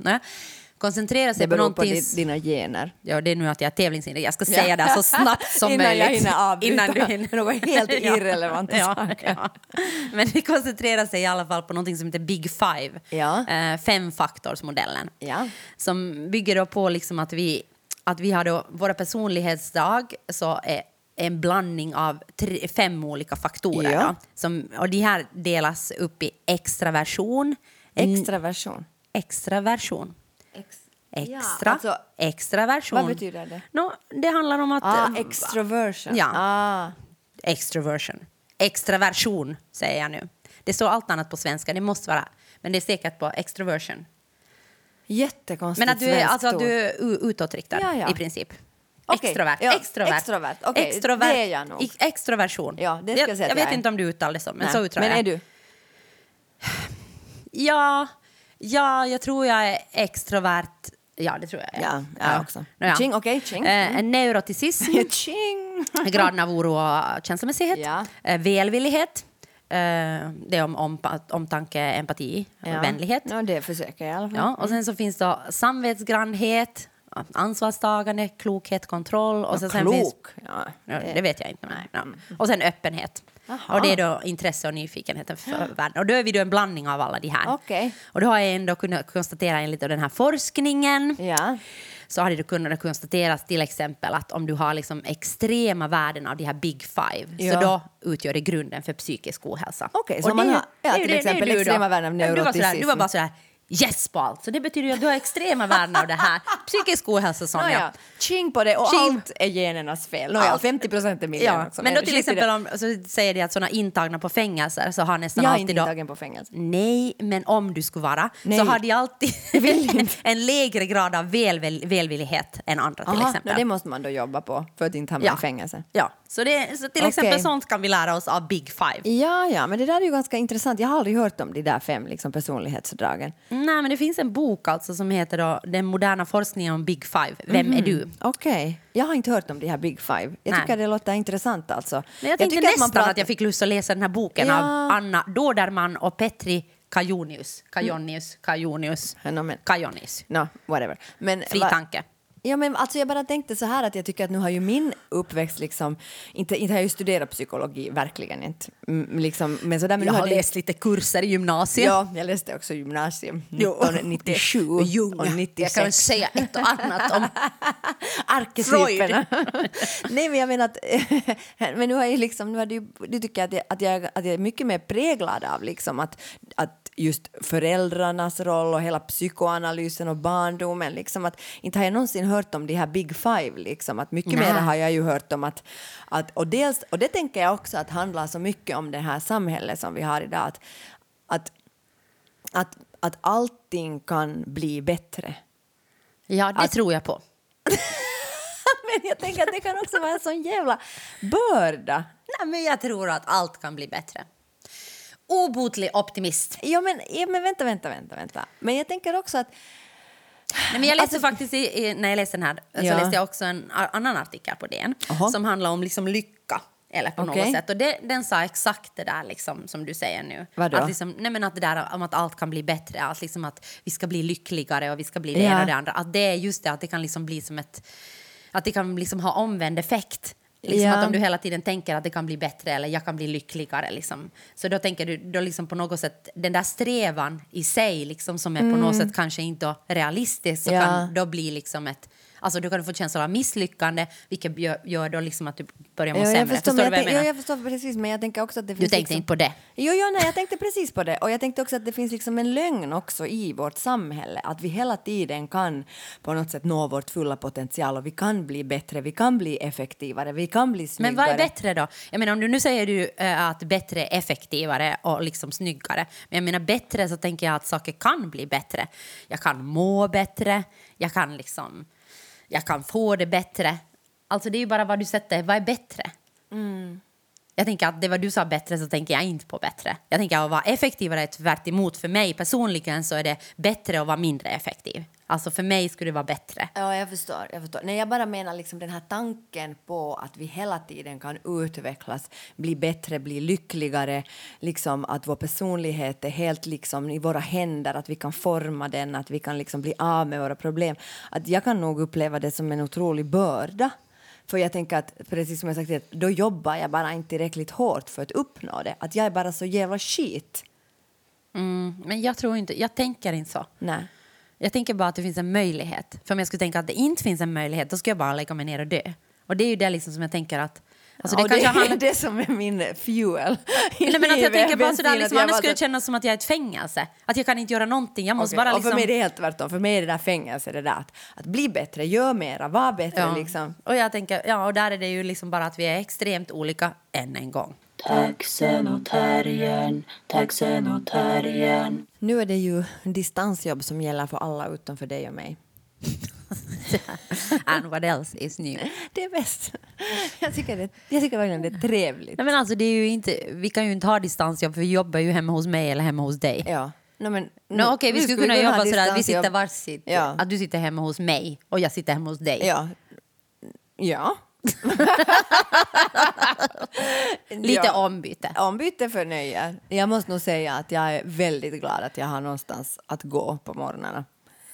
Nej. Koncentrerar sig Det på beror på någonting... di- dina gener. Ja, det är nu att jag är tävlingsinriktad. Jag ska Ja. säga det så snabbt som Innan möjligt. jag hinner avbryta Innan du hinner. något helt irrelevanta saker. Ja. Men det koncentrerar sig i alla fall på någonting som heter Big Five. Ja. Eh, femfaktorsmodellen. Ja. Som bygger då på liksom att vi, att vi har då våra personlighetsdrag så är en blandning av tre, fem olika faktorer. Ja. Då, som, och de här delas upp i extraversion, Extraversion. extraversion, Ex- extra, Ja, alltså, extraversion. vad betyder det? No, det handlar om att... ah, eh, extroversion. Ja. Ah. Extroversion. Extraversion, säger jag nu. Det står allt annat på svenska, det måste vara. Men det är säkert på extroversion. Jättekonstigt Men att du är, alltså, att du är utåtriktad Ja, ja. i princip. Okej, Extrovert. ja, extrovert. extrovert. Okej, Extrovert. det är jag nog. Extroversion. Ja, det ska jag jag jag vet inte om du uttalar det så, men Nej. så uttalar Men jag. är du? Ja, ja, jag tror jag är extrovert. Ja, det tror jag. Ja, jag också. Nåja. Ching, okej, ching. Eh, neuroticism. Tjing! graden av oro och känslomässighet. Ja. Eh, välvillighet. Eh, det är om, om omtanke, empati, Ja. vänlighet. Ja, det försöker jag i alla fall. Ja, och sen så finns det samvetsgrannhet, ansvarstagande, klokhet, kontroll. Och sen, sen finns, Klok. Ja, ja, det vet jag inte. Nej. ja. Och sen öppenhet. Jaha. Och det är då intresse och nyfikenhet för världen. Och då är vi då en blandning av alla de här. Okej. Och då har jag ändå kunnat konstatera enligt den här forskningen Ja. så har det kunnat konstateras till exempel att om du har liksom extrema värden av de här big five Ja. så då utgör det grunden för psykisk ohälsa. Okej, så Och man det- har- ja, det till det- det exempel då. extrema värden av Du var, sådär, du var neuroticism. bara sådär yes på allt. Så det betyder ju att du har extrema värden av det här. Psykisk ohälsa, Sonja. Nåja, tjing på det och Tjing. allt är genernas fel. Nåja, Allt. 50 procent är min Ja, också. men då till exempel om, så säger de att sådana intagna på fängelser så har nästan Jag är alltid inte då, intagen på fängelse. Nej, men om du skulle vara Nej. så har de alltid inte. en lägre grad av välvel, välvillighet än andra till Aha, exempel. no, det måste man då jobba på för att inte hamna i fängelse. Ja, så, det, så till Okej. exempel sånt kan vi lära oss av Big Five. Ja, ja, men det där är ju ganska intressant. Jag har aldrig hört om de där fem liksom, personlighetsdragen. Nej, men det finns en bok alltså som heter då Den moderna forskningen om Big Five. Vem är du? Okej, jag har inte hört om de här Big Five. Jag Nej. tycker det låter intressant alltså. Men jag tänkte tycker nästan att, pratar- jag fick lust att läsa den här boken Ja. av Anna Doderman och Petri Kajonius. Kajonius, Kajonius, no, men- Kajonius. No, whatever. Men, Fri tanke. Ja, men alltså jag bara tänkte så här att jag tycker att nu har ju min uppväxt liksom, inte, inte har jag ju studerat psykologi, verkligen inte. Mm, liksom, men sådär, men Jag nu har det- läst lite kurser i gymnasiet. Ja, jag läste också gymnasium Jo. 1997 och Jung. 96. Jag kan säga ett och annat om arketyperna. Nej, men jag menar att... men nu har jag liksom, nu har du, du tycker att jag, att, jag, att jag är mycket mer präglad av liksom att, att just föräldrarnas roll och hela psykoanalysen och barndomen. Liksom att, inte har jag någonsin hört om de här Big Five. Liksom, att mycket mer har jag ju hört om att... att och, dels, och det tänker jag också att handlar så mycket om det här samhället som vi har idag. Att, att, att, att allting kan bli bättre. Ja, det tror jag på. Men jag tänker att det kan också vara en sån jävla börda. Nej, men jag tror att allt kan bli bättre. Obotlig optimist. Ja men, ja, men vänta, vänta, vänta, vänta. Men jag tänker också att... Nej, men jag läste faktiskt i, i, när jag läste den här så Alltså- Ja. läste jag också en annan artikel på DN Jaha. som handlar om liksom lycka. Eller på Okej. något sätt. Och det, den sa exakt det där liksom, som du säger nu. Vadå? Att, liksom, nej, men att det där om att allt kan bli bättre, att, liksom att vi ska bli lyckligare och vi ska bli det Ja. ena och det andra. Att det är just det, att det kan liksom bli som ett... Att det kan liksom ha omvänd effekt. Liksom Ja. att om du hela tiden tänker att det kan bli bättre eller jag kan bli lyckligare. Liksom. Så då tänker du då liksom på något sätt, den där strävan i sig liksom, som är på något sätt kanske inte realistisk så Mm. Ja. kan då bli liksom ett Alltså du kan få känsla av misslyckande vilket gör, gör då liksom att du börjar må Ja, sämre. jag, förstår, Förstår du jag, vad jag tänk- ja, menar? jag förstår precis, men jag tänker också att det Du finns... tänkte liksom, inte på det? Jo, jo, nej, jag tänkte precis på det. Och jag tänkte också att det finns liksom en lögn också i vårt samhälle. Att vi hela tiden kan på något sätt nå vårt fulla potential och vi kan bli bättre, vi kan bli effektivare, vi kan bli snyggare. Men vad är bättre då? Jag menar om du nu säger du eh, att bättre är effektivare och liksom snyggare. Men jag menar bättre så tänker jag att saker kan bli bättre. Jag kan må bättre, jag kan liksom, jag kan få det bättre. Alltså det är ju bara vad du sätter, vad är bättre? Mm. Jag tänker att det var du sa bättre så tänker jag inte på bättre. Jag tänker att vara effektivare är tvärt emot. För mig personligen så är det bättre att vara mindre effektiv. Alltså för mig skulle det vara bättre. Ja, jag förstår. Jag, förstår. Nej, jag bara menar liksom den här tanken på att vi hela tiden kan utvecklas, bli bättre, bli lyckligare, liksom att vår personlighet är helt liksom i våra händer, att vi kan forma den, att vi kan liksom bli av med våra problem. Att jag kan nog uppleva det som en otrolig börda. För jag tänker att, precis som jag sagt, då jobbar jag bara inte tillräckligt hårt för att uppnå det. Att jag är bara så jävla skit. Mm, men jag tror inte, jag tänker inte så. Nej. Jag tänker bara att det finns en möjlighet. För om jag skulle tänka att det inte finns en möjlighet, då ska jag bara lägga mig ner och dö. Och det är ju det liksom som jag tänker att... Alltså det Och kanske det är handlar... det som är min fuel. Nej, men att jag tänker bara sådär, att liksom, annars skulle det kännas som att jag är ett fängelse. Att jag kan inte göra någonting. Jag måste Okej, bara Och liksom... för mig är det helt tvärtom. För mig är det där fängelse, det där att, att bli bättre, gör mera, var bättre. ja. Liksom. Och jag tänker, ja, och där är det ju liksom bara att vi är extremt olika än en gång. Taxen och terriern, taxen och terriern. Nu är det ju distansjobb som gäller för alla utom för dig och mig. And what else is new? Det är bäst. Jag tycker, det, jag tycker verkligen det är trevligt. Nej, men alltså, det är ju inte, vi kan ju inte ha distansjobb för vi jobbar ju hemma hos mig eller hemma hos dig. Ja. No, men, No, Okej, vi skulle kunna jobba sådär att vi sitter varsitt. Ja. Att du sitter hemma hos mig och jag sitter hemma hos dig. Ja. Ja. Lite ja. ombyte. Ombyte för nöje. Jag måste nog säga att jag är väldigt glad att jag har någonstans att gå på morgnarna.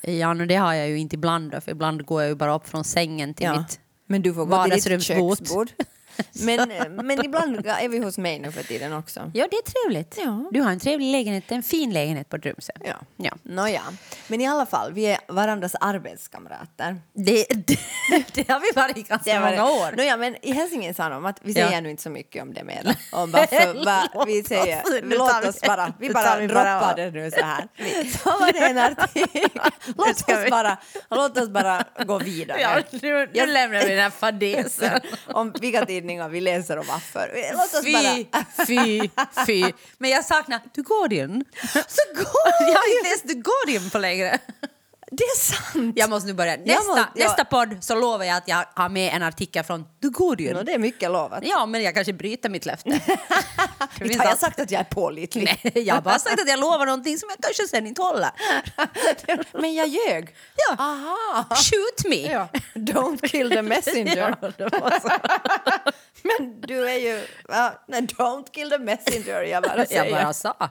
Ja, no, det har jag ju inte ibland för ibland går jag ju bara upp från sängen till Ja. mitt Men du får gå till ditt köksbord. Men, men ibland är vi hos mig nu för tiden också. Ja, det är trevligt. Ja. Du har en trevlig lägenhet, en fin lägenhet på Trumsö. Ja. Ja. Nåja. Men i alla fall, vi är varandras arbetskamrater. Det, det, det har vi varit i ganska många år. Nåja, men i Helsingin sa de att vi Ja. säger nu inte så mycket om det mer. Om varför, va, vi säger, låt oss bara, vi bara droppar det nu så här. Så var det en artikel. Låt oss bara, låt oss bara gå vidare. Ja, nu, nu lämnar vi den här fadäsen. om vilka tidningar vi läser och varför. Låt oss Fy, bara... fy, fy. Men jag saknar The Guardian. Så går Jag har inte läst The Guardian på längre. Det är sant! Jag måste nu börja. Nästa, måste- jag- nästa podd så lovar jag att jag har med en artikel från The Guardian. No, det är mycket lovat. Ja, men jag kanske bryter mitt löfte. Inte har jag sagt att jag är pålitlig. Nej, jag har bara sagt att jag lovar någonting som jag kanske sen inte håller. Men jag ljög. Ja. Aha! Shoot me! Ja. Don't kill the messenger. Ja. Men du är ju... Ja, nej, don't kill the messenger, jag bara säger. Jag bara sa.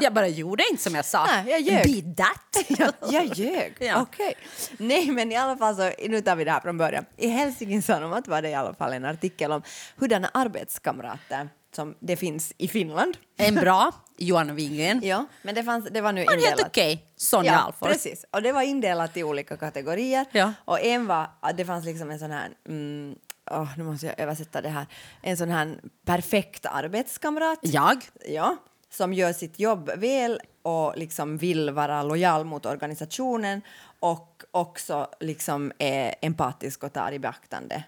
Jag bara gjorde inte som jag sa. Nej, jag ljög. Be that. Ja, jag ljög. Ja. Okej. Nej, men i alla fall så, nu tar vi det här från början. I Helsingin Sanomat var det i alla fall en artikel om hurdana arbetskamrater som det finns i Finland. En bra, Johan Wingren. Ja, men det, fanns, det var nu Han helt indelat. okej, Sonja ja, Alfors. precis. Och det var indelat i olika kategorier. Ja. Och en var, det fanns liksom en sån här, mm, åh, nu måste jag översätta det här, en sån här perfekt arbetskamrat. Jag? Ja, som gör sitt jobb väl och liksom vill vara lojal mot organisationen och också liksom är empatisk och tar i beaktande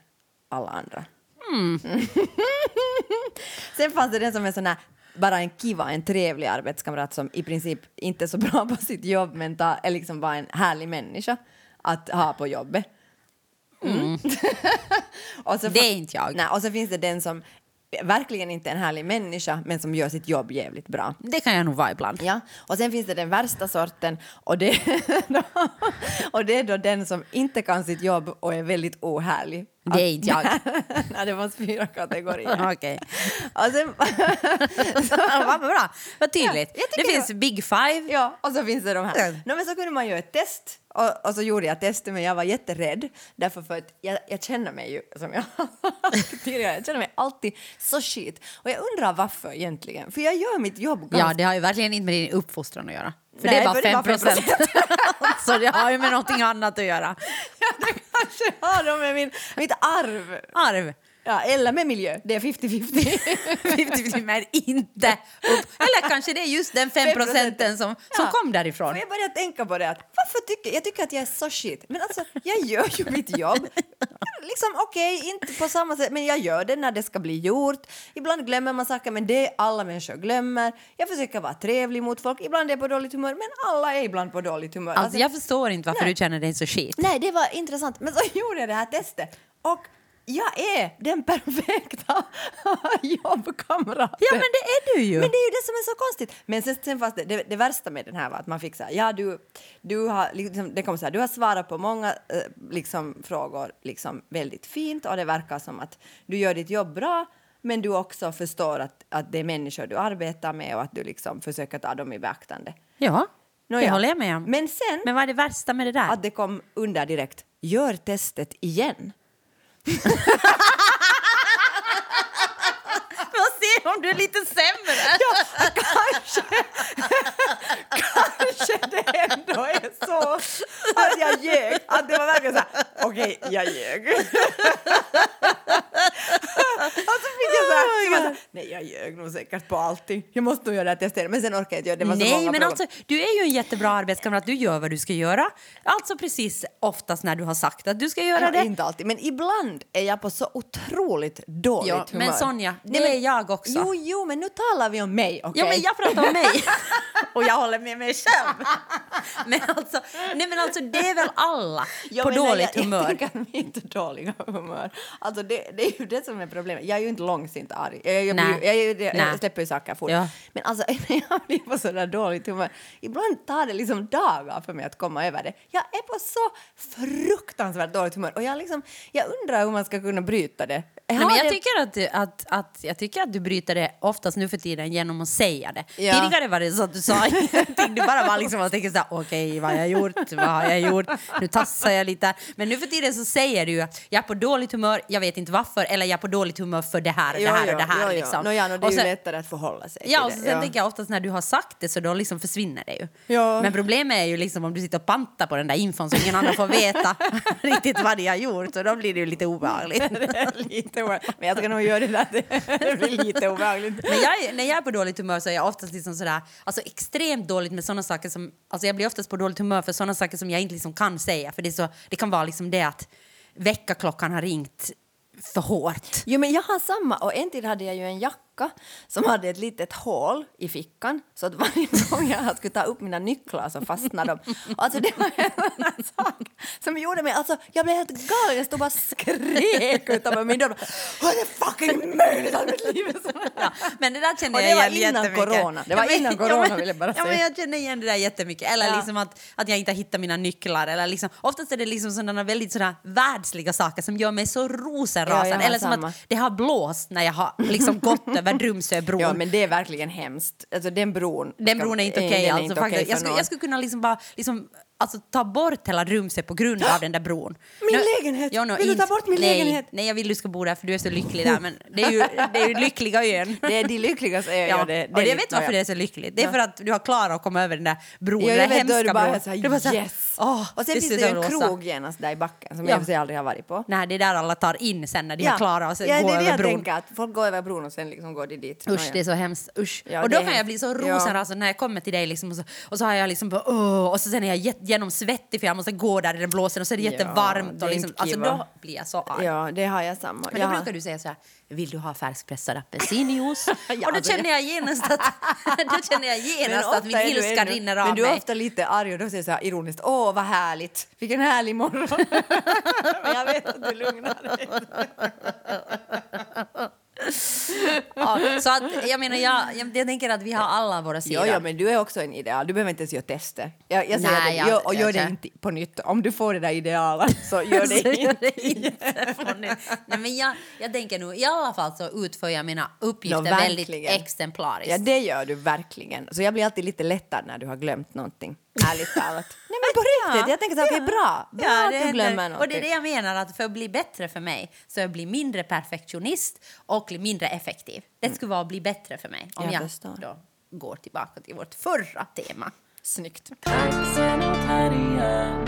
alla andra. Hmm. Sen fanns det den som är sån här bara en kiva, en trevlig arbetskamrat som i princip inte är så bra på sitt jobb men ta, är liksom bara en härlig människa att ha på jobbet. Mm. Hmm. Det är inte jag. Nej, och så finns det den som verkligen inte är en härlig människa men som gör sitt jobb jävligt bra. Det kan jag nog vara ibland. Ja, och sen finns det den värsta sorten och det, och det är då den som inte kan sitt jobb och är väldigt ohärlig. Det är inte jag. Nej, det var fyra kategorier. Okej. Sen, Vad bra, vad tydligt. Ja, det det finns Big Five. ja, och så finns det de här. Ja. No, men så kunde man göra ett test och, och så gjorde jag testet men jag var jätterädd därför för att jag, jag känner mig ju som jag tidigare, jag känner mig alltid så skit. Och jag undrar varför egentligen, för jag gör mitt jobb ganska Ja, det har ju verkligen inte med din uppfostran att göra. För Nej, det är bara för det är 5 bara procent. Så det har ju med någonting annat att göra. Ja, det kanske har med min, mitt arv. Arv. Ja, eller med miljö. Det är 50-50. 50-50 men inte upp. Eller kanske det är just den 5 procenten som, som Ja. kom därifrån. Och jag började tänka på det att varför tycker jag tycker att jag är så shit. Men alltså, jag gör ju mitt jobb. Liksom okej, inte på samma sätt, men jag gör det när det ska bli gjort. Ibland glömmer man saker, men det är alla människor glömmer. Jag försöker vara trevlig mot folk. Ibland är jag på dåligt humör, men alla är ibland på dåligt humör. Alltså, Alltså, jag förstår inte varför Nej. du känner dig så shit. Nej, det var intressant. Men så gjorde jag det här testet och jag är den perfekta jobbkamraten. Ja, men det är du ju. Men det är ju det som är så konstigt. Men sen, sen fast det, det, det värsta med den här var att man fick så här, ja du, du har, liksom, det kom så här, du har svarat på många eh, liksom, frågor liksom, väldigt fint och det verkar som att du gör ditt jobb bra men du också förstår att, att det är människor du arbetar med och att du liksom försöker ta dem i beaktande. Ja, det Nåja. håller jag med om. Men sen Men vad är det värsta med det där? att det kom under direkt, gör testet igen. Får se om du är lite sämre. kanske, kanske det ändå är så att jag ljög. Att det var verkligen så här, okej, jag ljög. och så fick jag så här, så jag så här, nej jag ljög nog säkert på allting. Jag måste nog göra det här testet. Men sen orkade jag inte göra det. det. var så Nej, många men alltså, du är ju en jättebra arbetskamrat. Du gör vad du ska göra. Alltså precis oftast när du har sagt att du ska göra Ja, det. Inte alltid, men ibland är jag på så otroligt dåligt Ja, humör. men Sonja, det Nej, men- är jag också. Jo, jo, men nu talar vi om mig, okej? Ja, men jag pratar om mig. Och jag håller med mig själv. Men alltså, nej, men alltså det är väl alla Ja, på nej, dåligt jag, humör. Jag tänker att mitt dåliga humör. Alltså det, det är ju det som är problemet. Jag är ju inte långsint arg. Jag, jag, Nej. blir, jag, jag, jag, Nej. släpper ju saker fort. Ja. Men alltså när jag blir på sådär dåligt humör, ibland tar det liksom dagar för mig att komma över det. Jag är på så fruktansvärt dåligt humör och jag, liksom, jag undrar hur man ska kunna bryta det. Nej, men jag, det- tycker att, du- att, att, jag tycker att du bryter det oftast nu för tiden genom att säga det. Ja. Tidigare var det så att du sa ingenting, du bara var liksom och tänkte så här, okej, vad har jag gjort? Vad har jag gjort? Nu tassar jag lite. Men nu för tiden så säger du ju att jag är på dåligt humör, jag vet inte varför, eller jag är på dåligt humör för det här och det här och det här. Jo, jo. Liksom. Nå, ja, nå, det är ju sen- lättare att förhålla sig Ja, och sen det. tänker jag oftast när du har sagt det så då liksom försvinner det ju. Ja. Men problemet är ju liksom om du sitter och pantar på den där infon så ingen annan får veta riktigt vad de har gjort och då blir det ju lite obehagligt. lite obehagligt. Men jag ska nog göra det där. Det blir lite obehagligt. Men jag, är- när jag är på dåligt humör så är jag oftast liksom sådär, alltså extremt dåligt med sådana saker som, alltså jag blir oftast på dåligt humör för sådana saker som jag inte liksom kan säga för det, är så, det kan vara liksom det att väckarklockan har ringt för hårt. Jo, men jag har samma. Och en tid hade jag ju en jacka som hade ett litet hål i fickan. Så att varje gång jag skulle ta upp mina nycklar så fastnade de. Alltså, det var en sak som gjorde mig... Alltså, jag blev helt galen. Jag stod bara skrek utanför min dörr. Hur är det fucking möjligt att mitt liv är så här? Ja, men det där kände jag igen jättemycket. corona. Det var Ja, men- innan ja, corona, men- vill jag bara Ja, men säga. jag känner igen det där jättemycket. Eller Ja. liksom att, att jag inte har hittat mina nycklar. Eller liksom, oftast är det liksom sådana väldigt sådana världsliga saker som gör mig så Ja, rosenrasande. eller som samma. att det har blåst när jag har liksom gått över Drumsöbron. Ja, men det är verkligen hemskt. Alltså, den bron... Den bron är inte okej. är alltså, inte faktiskt. okej för jag, skulle, jag skulle kunna liksom bara liksom, alltså, ta bort hela Drumsö på grund av den där bron. Min lägenhet! Ja, nå, Vill du ta bort min nej, lägenhet? Nej, jag vill du ska bo där för du är så lycklig där. Men det är ju, det är ju lyckliga ön. Det är de lyckligas ö. Ja, Ja, det, det och jag vet varför ja. det är så lyckligt. Det är Ja. för att du har klarat att komma över den där bron. Ja, den jag där vet, hemska bron. så här, Det är bara så här, yes! åh, och sen det finns det ju en rosa. krog genast där i backen som Ja. jag för sig aldrig har varit på. Nej, det är där alla tar in sen när de har klarat och sen ja, går det är det över jag bron. tänker, att folk går över bron och sen liksom går de dit. Usch, det är så hemskt. Usch. Ja, och då kan jag bli så Ja. rosenrasande när jag kommer till dig liksom, och, så, har jag liksom bara, åh, och så sen är jag genomsvettig för jag måste gå där den blåsen och så är det Ja, jättevarmt. Och liksom, alltså, då blir jag så arg. Ja, det har jag samma. Men då jag har- brukar du säga så här, vill du ha färskpressad apelsinjuice? Ja, och då känner jag genast att, då känner jag genast att min ilska rinner av Men du är mig. ofta lite arg och då säger så här ironiskt, åh vad härligt, vilken härlig morgon. men jag vet att du lugnar dig. Ja, så att, jag menar, jag, jag, jag tänker att vi har alla våra sidor. Ja, ja, men du är också en ideal. Du behöver inte ens göra tester. Jag, jag säger Nej, det, jag- gör, och gör det inte på nytt. Om du får det där idealet så gör det Så gör inte. det inte nu. Nej, men jag, jag tänker nog, i alla fall så utför jag mina uppgifter Nå, väldigt exemplariskt. Ja, det gör du verkligen. Så jag blir alltid lite lättad när du har glömt någonting. Ärligt talat. Men på riktigt. Jag tänker så här, okej, bra. Bra Ja, att det du glömmer Och det är det jag menar, att för att bli bättre för mig så jag blir mindre perfektionist och mindre effektiv. Det skulle vara att bli bättre för mig om Jag jag, då går tillbaka till vårt förra tema. Snyggt. Taxen och terriern,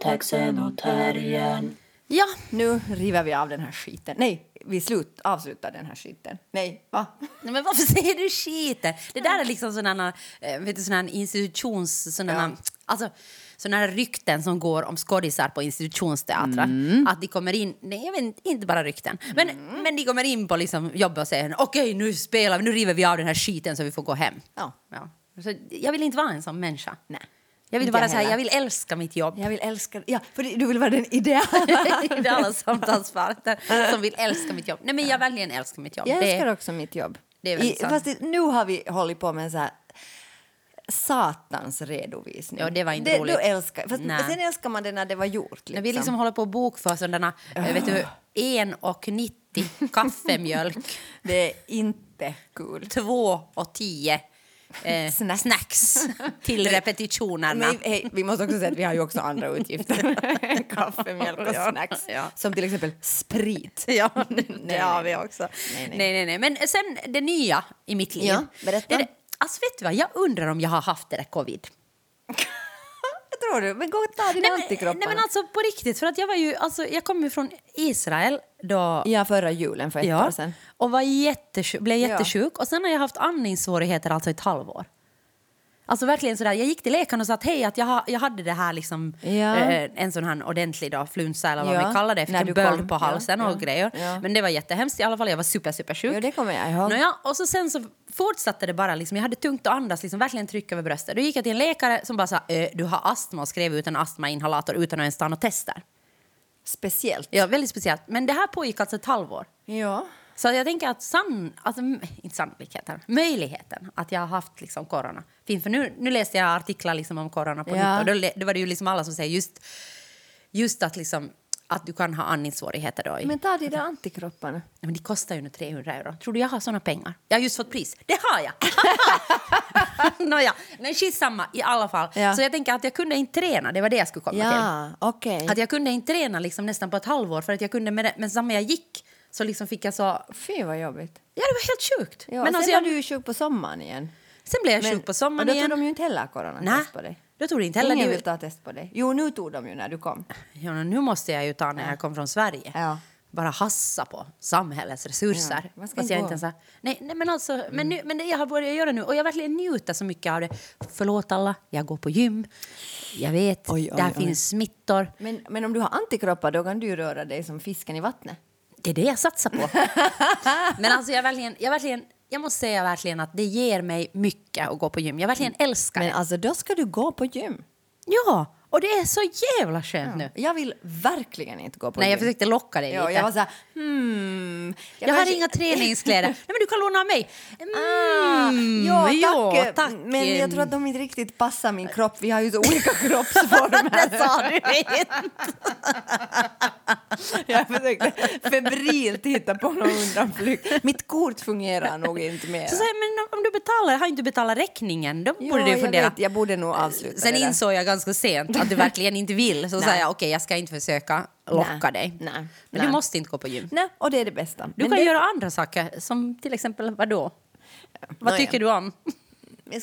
taxen och terriern, Ja, nu river vi av den här skiten. Nej, vi slut, avslutar den här skiten. Nej, va? Nej, men varför säger du skiten? Det där är liksom sådana, eh, vet du, sådana institutions... Sådana, alltså, sådana rykten som går om skådisar på institutionsteatrar. Mm. Att de kommer in, nej jag vet inte, bara rykten, men, men de kommer in på liksom jobbet och säger okej nu spelar vi, nu river vi av den här skiten så vi får gå hem. Ja. Ja. Så jag vill inte vara en sån människa. Nej. Jag vill bara heller. jag vill älska mitt jobb. Jag vill älska... Ja, för du vill vara den ideala. det alla samtalspartner som vill älska mitt jobb. Nej men jag verkligen älskar mitt jobb. Jag Det- älskar också mitt jobb. det är I, sant. fast det, nu har vi hållit på med en så här satans redovisning. Ja, det var inte det, roligt. Du älskar, fast Nej. sen älskar man det när det var gjort. Liksom. När vi liksom håller på att bokföra sådana, eh, vet du, 1,90 kaffemjölk, Det är inte kul. 2 och 10 eh, Snacks. snacks. till repetitionerna. Men, hej, vi måste också säga att vi har ju också andra utgifter än kaffe, mjölk och Ja, snacks. ja. Som till exempel sprit. Ja, det Nej, har nej. vi också. Nej, Nej, nej. nej, nej. Men sen det nya i mitt liv. Ja, berätta. Det det, alltså vet du vad, jag undrar om jag har haft det där covid. Tror du. Men gå och ta dina Nej men, antikroppar. nej men alltså på riktigt, för att jag var ju, alltså jag kom ju från Israel då Ja, förra julen för ett år sedan. och var jättesjuk, blev Ja. jättesjuk. Och sen har jag haft andningssvårigheter alltså i ett halvår. Alltså verkligen sådär, jag gick till läkaren och sa att hej, att jag, ha, jag hade det här liksom, Ja. eh, en sån här ordentlig då, flunsa eller vad Ja, vi kallar det, jag fick en böld kom. på Ja, halsen och ja, grejer. ja. Men det var jättehemskt i alla fall, jag var super, super sjuk. Jo, det kommer jag ihåg. Nåja, och så sen så fortsatte det bara, liksom, jag hade tungt att andas, liksom, verkligen tryck över bröstet. Då gick jag till en läkare som bara sa, "Eh, du har astma och skrev ut en astmainhalator utan att ens ta något tester. Speciellt. Ja, väldigt speciellt. Men det här pågick alltså ett halvår. Ja. Så jag tänker att sann, alltså, inte sannolikheten, möjligheten att jag har haft liksom corona. För nu, nu läste jag artiklar liksom om corona på Ja. nytt och då, då var det ju liksom alla som säger just, just att liksom att du kan ha andningssvårigheter då. Men ta de där antikropparna. Men de kostar ju nu 300 euro. Tror du jag har såna pengar? Jag har just fått pris. Det har jag! Nåja, men skitsamma i alla fall. Ja. Så jag tänker att jag kunde inte träna, det var det jag skulle komma till. Ja, okej. Att jag kunde inte träna liksom nästan på ett halvår för att jag kunde med men samma jag gick så liksom fick jag så... Fy vad jobbigt. Ja, det var helt sjukt. Ja, men sen alltså var jag, du ju sjuk på sommaren igen. sen blev jag Men- sjuk på sommaren och då igen. tog de ju inte heller coronatest på dig. då tog inte heller. Ingen vill ta test på dig. Jo, nu tog de ju när du kom. Ja, nu måste jag ju ta när jag kom från Sverige. Ja. Bara hassa på samhällets resurser. Ja, man ska Fast inte jag gå. inte ens har- nej, nej, men alltså, men, nu, men det jag har börjat göra nu och jag verkligen njuter så mycket av det. Förlåt alla, jag går på gym. Jag vet, Oj, oj, där oj. finns smittor. Men, men om du har antikroppar då kan du röra dig som fisken i vattnet. Det är det jag satsar på. men alltså jag verkligen, jag verkligen, jag måste säga verkligen att det ger mig mycket att gå på gym. Jag verkligen älskar Men det. alltså då ska du gå på gym. Ja, och det är så jävla skönt nu. Jag vill verkligen inte gå på Nej, gym. jag försökte locka dig Ja, lite. jag var så här, hmm. Jag, har kanske- inga träningskläder. Nej, men du kan låna av mig. Ah, Mm, ja, tack. ja, tack. Men jag tror att de inte riktigt passar min kropp. Vi har ju så olika kroppsformer. Det sa du inte. jag försökte febrilt hitta på någon undanflykt. Mitt kort fungerar nog inte mer. Så säger jag, men om- du betalar, har inte du betalat räkningen, då borde du jag fundera. vet, jag borde nog avsluta Sen det där. insåg jag ganska sent att du verkligen inte vill. Så sa jag, okej, jag ska inte försöka locka Nej, dig. nej, Men nej. du måste inte gå på gym. Nej, och det är det bästa. Du Men kan det, göra andra saker, som till exempel vad då? Vad tycker du om?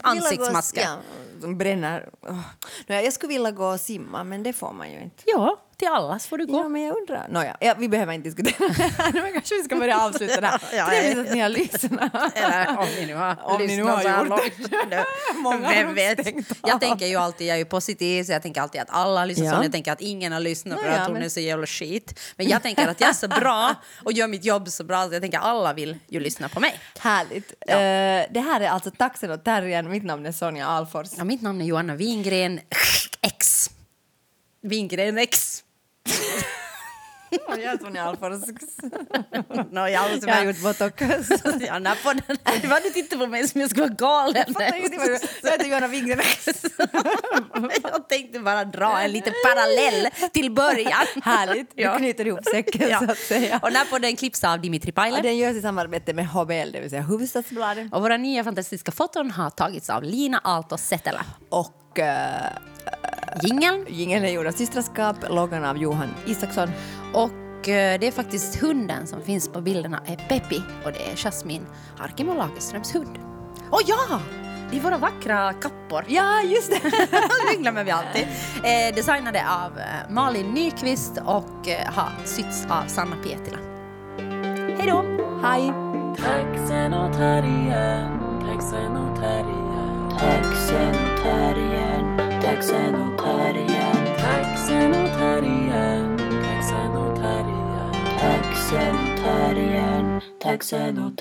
ansiktsmasker. Gå, ja, som bränner. Oh. Jag skulle vilja gå och simma, men det får man ju inte. Ja, till allas får du gå. Ja, men jag undrar. Nåja, ja, vi behöver inte diskutera det här. Men kanske vi ska börja avsluta det här. Ja, Trevligt att ni har lyssnat. Eller om ni nu har Om ni nu lyssnat har så här långt. Vem vet? Jag tänker ju alltid, jag är ju positiv, så jag tänker alltid att alla lyssnar Ja. Jag tänker att ingen har lyssnat för att hon är så jävla skit. Men jag tänker att jag är så bra och gör mitt jobb så bra så jag tänker att alla vill ju lyssna på mig. Härligt. Ja. Eh, det här är alltså Taxen och terriern. Mitt namn är Sonja Alfors. Ja, mitt namn är Johanna Wingren X. Wingren X. Jag är Sonja Alfors. No, jag, Jag har gjort botox. ja, när på den. Det var du tittade på mig som jag skulle vara galen. Jag fattar inte vad du- Jag heter Johanna Wingren. jag tänkte bara dra en liten parallell till början. Härligt. Du Ja. knyter ihop säcken Ja. så att säga. Och när på den klipps av Dimitri Ja, Pajler. den görs i samarbete med HBL, det vill säga Hufvudstadsbladet. Och våra nya fantastiska foton har tagits av Lina Aalto Setälä. Och uh, Jingeln. jingeln är gjord av Systraskap, loggan av Johan Isaksson. Och eh, det är faktiskt hunden som finns på bilderna är Peppi och det är Jasmin Arkimo Lagerströms hund. Och ja! Det är våra vackra kappor. Ja, just det! det glömmer vi alltid. Eh, designade av eh, Malin Nyqvist och eh, har sytts av Sanna Pietila. Hej då! Hej! Taxen och terriern, taxen och terriern, taxen och terriern, taxen och terriern, taxen och